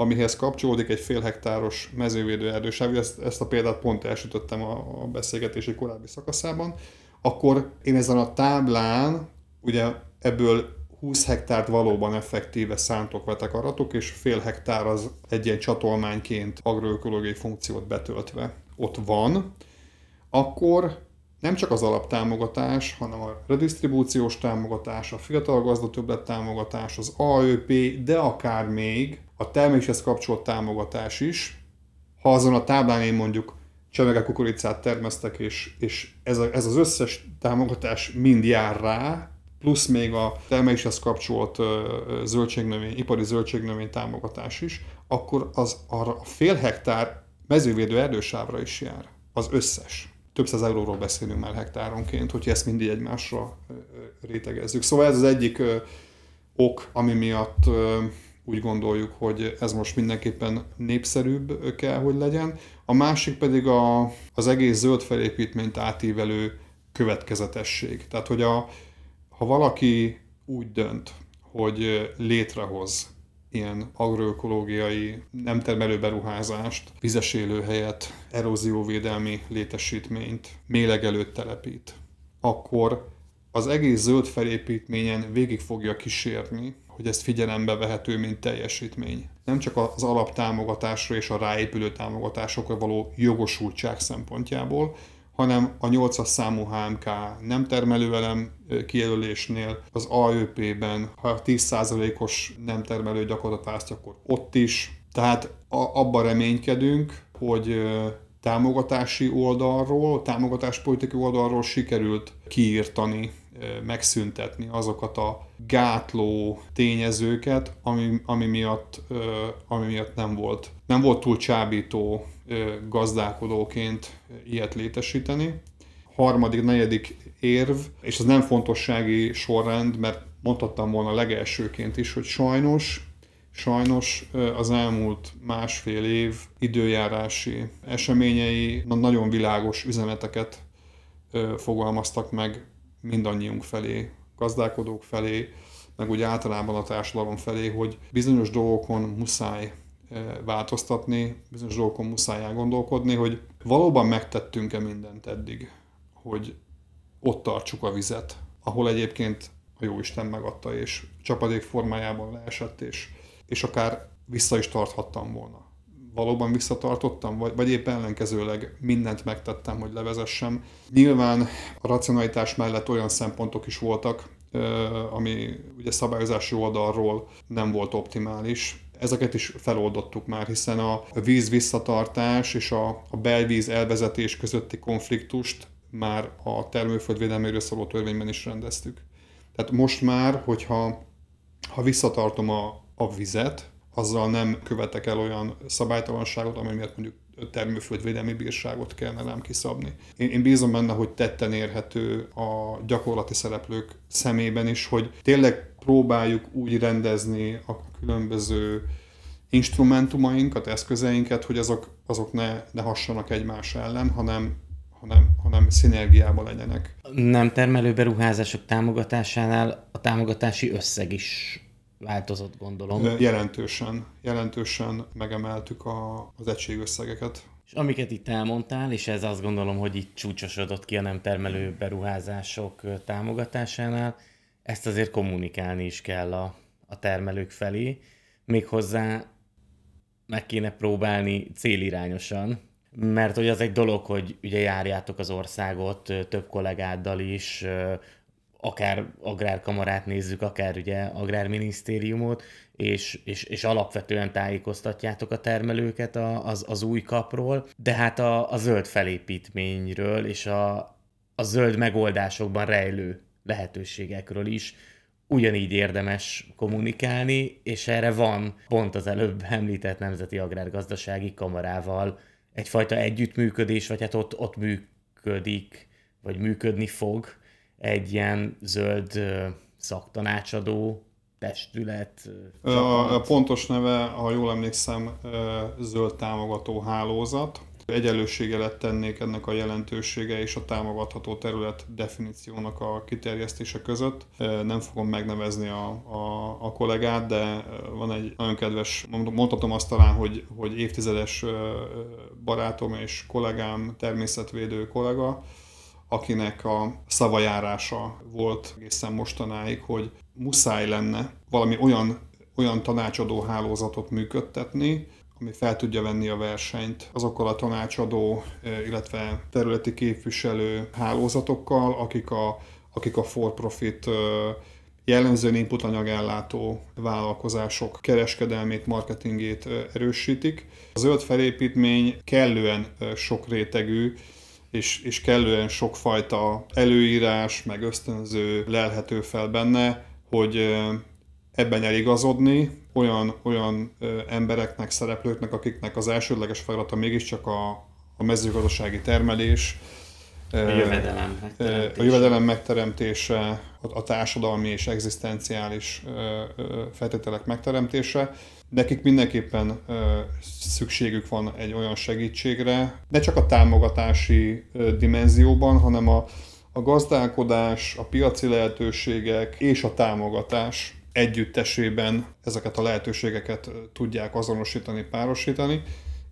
amihez kapcsolódik egy fél hektáros mezővédő erdősáv, ezt, ezt a példát pont elsütöttem a, a beszélgetési korábbi szakaszában, akkor én ezen a táblán, ugye ebből 20 hektárt valóban effektíve szántok, vetek, aratok, és fél hektár az egy ilyen csatolmányként agroökológiai funkciót betöltve ott van, akkor nem csak az alaptámogatás, hanem a redistribúciós támogatás, a fiatal gazdatöbblet támogatás, az AÖP, de akár még a terméshez kapcsolt támogatás is. Ha azon a táblán én mondjuk csemege kukoricát termesztek, és, és ez, a, ez az összes támogatás mind jár rá, plusz még a terméshez kapcsolt zöldségnövény, ipari zöldségnövény támogatás is, akkor az arra a fél hektár mezővédő erdősávra is jár. Az összes. Több száz euróról beszélünk már hektáronként, hogyha ezt mindig egymásra rétegezzük. Szóval ez az egyik ok, ami miatt úgy gondoljuk, hogy ez most mindenképpen népszerűbb kell, hogy legyen. A másik pedig a, az egész zöld felépítményt átívelő következetesség. Tehát, hogy a, ha valaki úgy dönt, hogy létrehoz ilyen agroökológiai nem termelő beruházást, vizes élőhelyet, erózióvédelmi létesítményt, mélegelőt telepít, akkor az egész zöld felépítményen végig fogja kísérni, hogy ezt figyelembe vehető, mint teljesítmény. Nem csak az alaptámogatásra és a ráépülő támogatásokra való jogosultság szempontjából, hanem a 8-as számú HMK nem termelőelem kijelölésnél, az AÖP-ben, ha 10%-os nem termelő gyakorlatot választ, akkor ott is. Tehát abban reménykedünk, hogy támogatási oldalról, támogatáspolitikai oldalról sikerült kiírtani, megszüntetni azokat a gátló tényezőket, ami, ami, miatt, ami miatt nem volt, nem volt túl csábító gazdálkodóként ilyet létesíteni. Harmadik, negyedik érv, és ez nem fontossági sorrend, mert mondhattam volna legelsőként is, hogy sajnos Sajnos az elmúlt másfél év időjárási eseményei nagyon világos üzeneteket fogalmaztak meg mindannyiunk felé, gazdálkodók felé, meg úgy általában a társadalom felé, hogy bizonyos dolgokon muszáj változtatni, bizonyos dolgokon muszáj elgondolkodni, hogy valóban megtettünk-e mindent eddig, hogy ott tartsuk a vizet, ahol egyébként a Jóisten megadta, és csapadék formájában leesett, és, és akár vissza is tarthattam volna. Valóban visszatartottam, vagy, vagy éppen ellenkezőleg mindent megtettem, hogy levezessem. Nyilván a racionalitás mellett olyan szempontok is voltak, ami ugye szabályozási oldalról nem volt optimális, Ezeket is feloldottuk már, hiszen a víz visszatartás és a, a belvíz elvezetés közötti konfliktust már a termőföldvédelméről szóló törvényben is rendeztük. Tehát most már, hogyha ha visszatartom a, a vizet, azzal nem követek el olyan szabálytalanságot, ami miatt mondjuk termőföldvédelmi bírságot kellene rám kiszabni. Én, én bízom benne, hogy tetten érhető a gyakorlati szereplők szemében is, hogy tényleg próbáljuk úgy rendezni a különböző instrumentumainkat, eszközeinket, hogy azok, azok ne, ne hassanak egymás ellen, hanem, hanem, hanem szinergiában legyenek. Nem termelő beruházások támogatásánál a támogatási összeg is változott, gondolom. Jelentősen, jelentősen megemeltük a, az egységösszegeket. És amiket itt elmondtál, és ez azt gondolom, hogy itt csúcsosodott ki a nem termelő beruházások támogatásánál, ezt azért kommunikálni is kell a, a termelők felé, méghozzá meg kéne próbálni célirányosan, mert hogy az egy dolog, hogy ugye járjátok az országot több kollégáddal is, akár agrárkamarát nézzük, akár ugye agrárminisztériumot, és, és, és alapvetően tájékoztatjátok a termelőket a, az, az új kapról, de hát a, a zöld felépítményről és a, a zöld megoldásokban rejlő lehetőségekről is ugyanígy érdemes kommunikálni, és erre van pont az előbb [laughs] említett Nemzeti Agrárgazdasági Kamarával egyfajta együttműködés, vagy hát ott, ott működik, vagy működni fog egy ilyen zöld szaktanácsadó testület. A, a pontos neve, ha jól emlékszem, zöld támogató hálózat egyenlősége lett tennék ennek a jelentősége és a támogatható terület definíciónak a kiterjesztése között. Nem fogom megnevezni a, a, a kollégát, de van egy nagyon kedves, mondhatom azt talán, hogy, hogy évtizedes barátom és kollégám, természetvédő kollega, akinek a szavajárása volt egészen mostanáig, hogy muszáj lenne valami olyan, olyan tanácsadó hálózatot működtetni, ami fel tudja venni a versenyt azokkal a tanácsadó, illetve területi képviselő hálózatokkal, akik a, akik a for-profit jellemzően input anyagellátó vállalkozások kereskedelmét, marketingét erősítik. A zöld felépítmény kellően sok rétegű, és, és kellően sokfajta előírás, meg ösztönző lelhető fel benne, hogy ebben eligazodni olyan, olyan embereknek, szereplőknek, akiknek az elsődleges feladata mégiscsak a, a mezőgazdasági termelés, a jövedelem megteremtése, a jövedelem megteremtése a társadalmi és egzisztenciális feltételek megteremtése. Nekik mindenképpen szükségük van egy olyan segítségre, ne csak a támogatási dimenzióban, hanem a, a gazdálkodás, a piaci lehetőségek és a támogatás együttesében ezeket a lehetőségeket tudják azonosítani, párosítani.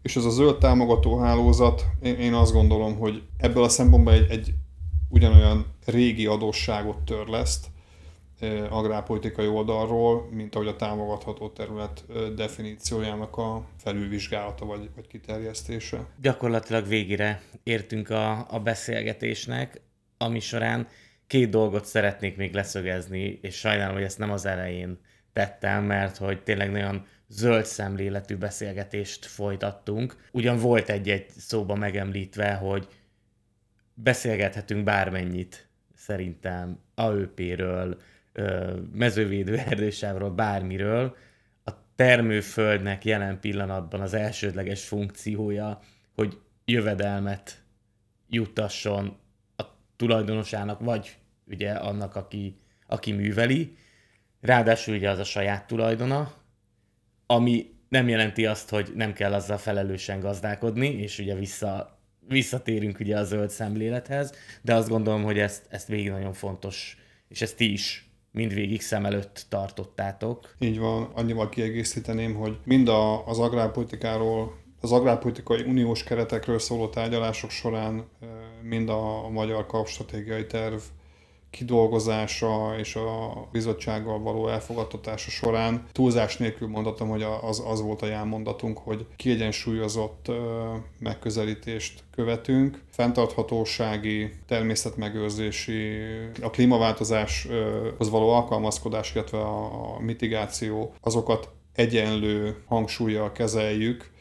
És ez a zöld támogató hálózat, én azt gondolom, hogy ebből a szempontból egy, egy ugyanolyan régi adósságot törleszt agrárpolitikai oldalról, mint ahogy a támogatható terület definíciójának a felülvizsgálata vagy, vagy kiterjesztése. Gyakorlatilag végére értünk a, a beszélgetésnek, ami során két dolgot szeretnék még leszögezni, és sajnálom, hogy ezt nem az elején tettem, mert hogy tényleg nagyon zöld szemléletű beszélgetést folytattunk. Ugyan volt egy-egy szóba megemlítve, hogy beszélgethetünk bármennyit szerintem AÖP-ről, mezővédő [laughs] erdősávról, bármiről. A termőföldnek jelen pillanatban az elsődleges funkciója, hogy jövedelmet juttasson a tulajdonosának, vagy ugye annak, aki, aki műveli. Ráadásul ugye az a saját tulajdona, ami nem jelenti azt, hogy nem kell azzal felelősen gazdálkodni, és ugye vissza, visszatérünk ugye a zöld szemlélethez, de azt gondolom, hogy ezt, ezt végig nagyon fontos, és ezt ti is mindvégig szem előtt tartottátok. Így van, annyival kiegészíteném, hogy mind a, az agrárpolitikáról, az agrárpolitikai uniós keretekről szóló tárgyalások során, mind a, a magyar kapstratégiai terv kidolgozása és a bizottsággal való elfogadtatása során túlzás nélkül mondhatom, hogy az, az volt a jelmondatunk, hogy kiegyensúlyozott megközelítést követünk, fenntarthatósági, természetmegőrzési, a klímaváltozáshoz való alkalmazkodás, illetve a mitigáció, azokat egyenlő hangsúlyjal kezeljük,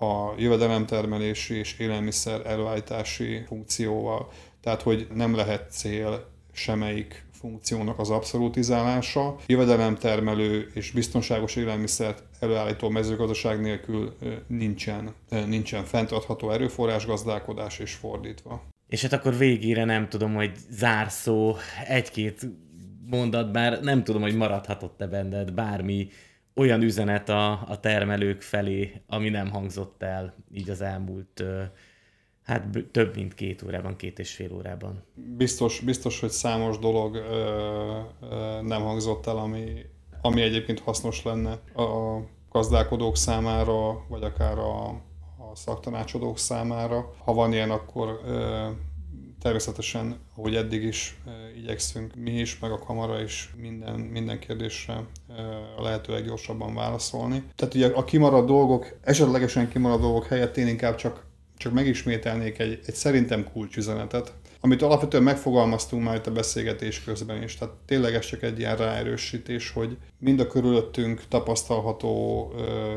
a jövedelemtermelési és élelmiszer előállítási funkcióval. Tehát, hogy nem lehet cél semmelyik funkciónak az abszolutizálása. Jövedelemtermelő és biztonságos élelmiszert előállító mezőgazdaság nélkül nincsen, nincsen fenntartható erőforrásgazdálkodás és fordítva. És hát akkor végére nem tudom, hogy zárszó, egy-két mondat, bár nem tudom, hogy maradhatott-e benned bármi olyan üzenet a, a termelők felé, ami nem hangzott el így az elmúlt Hát több mint két órában, két és fél órában. Biztos, biztos hogy számos dolog ö, ö, nem hangzott el, ami, ami egyébként hasznos lenne a gazdálkodók számára, vagy akár a, a szaktanácsadók számára. Ha van ilyen, akkor ö, természetesen, ahogy eddig is igyekszünk mi is, meg a kamara is minden, minden kérdésre a lehető leggyorsabban válaszolni. Tehát ugye a kimarad dolgok, esetlegesen kimarad dolgok helyett én inkább csak csak megismételnék egy, egy szerintem kulcsüzenetet, amit alapvetően megfogalmaztunk már itt a beszélgetés közben is. Tehát tényleg ez csak egy ilyen ráerősítés, hogy mind a körülöttünk tapasztalható ö,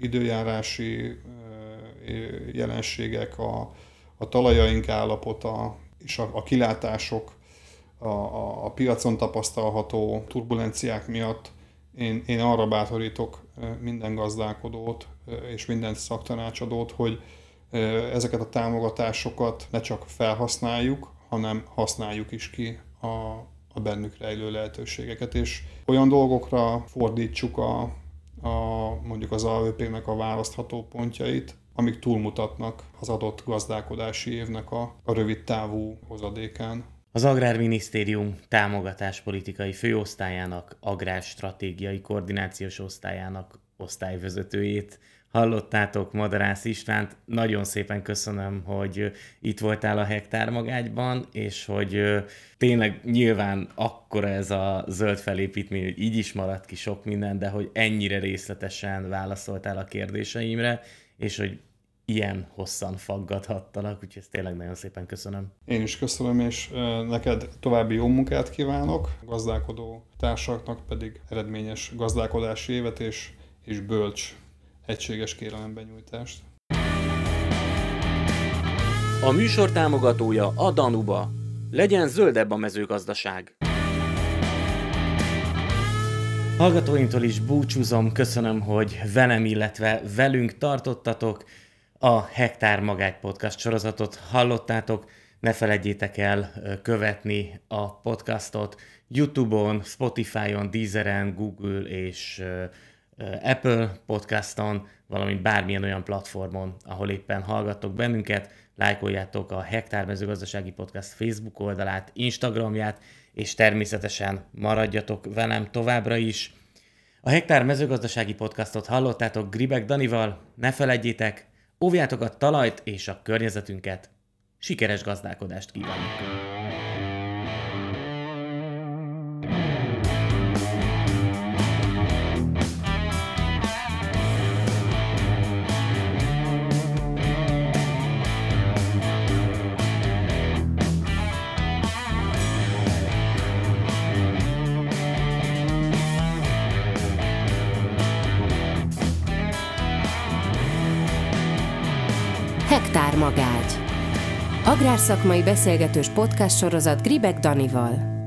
időjárási ö, jelenségek, a, a talajaink állapota és a, a kilátások, a, a, a piacon tapasztalható turbulenciák miatt én, én arra bátorítok minden gazdálkodót és minden szaktanácsadót, hogy ezeket a támogatásokat ne csak felhasználjuk, hanem használjuk is ki a, a bennük rejlő lehetőségeket, és olyan dolgokra fordítsuk a, a mondjuk az AVP-nek a választható pontjait, amik túlmutatnak az adott gazdálkodási évnek a, a rövid távú hozadékán. Az Agrárminisztérium támogatáspolitikai főosztályának, agrárstratégiai koordinációs osztályának osztályvezetőjét hallottátok Madarász Istvánt. Nagyon szépen köszönöm, hogy itt voltál a hektár magágyban, és hogy tényleg nyilván akkora ez a zöld felépítmény, hogy így is maradt ki sok minden, de hogy ennyire részletesen válaszoltál a kérdéseimre, és hogy ilyen hosszan faggathattalak, úgyhogy ezt tényleg nagyon szépen köszönöm. Én is köszönöm, és neked további jó munkát kívánok, a gazdálkodó társaknak pedig eredményes gazdálkodási évet és, és bölcs egységes kérelembenyújtást. A műsor támogatója a Danuba. Legyen zöldebb a mezőgazdaság! Hallgatóimtól is búcsúzom, köszönöm, hogy velem, illetve velünk tartottatok. A Hektár Magány Podcast sorozatot hallottátok. Ne felejtjétek el követni a podcastot YouTube-on, Spotify-on, Deezeren, Google és Apple podcaston, valamint bármilyen olyan platformon, ahol éppen hallgattok bennünket, lájkoljátok a Hektár Mezőgazdasági Podcast Facebook oldalát, Instagramját, és természetesen maradjatok velem továbbra is. A Hektár Mezőgazdasági Podcastot hallottátok Gribek Danival, ne felejtjétek, óvjátok a talajt és a környezetünket. Sikeres gazdálkodást kívánok! Hektár magágy. Agrárszakmai beszélgetős podcast sorozat Gribek Danival.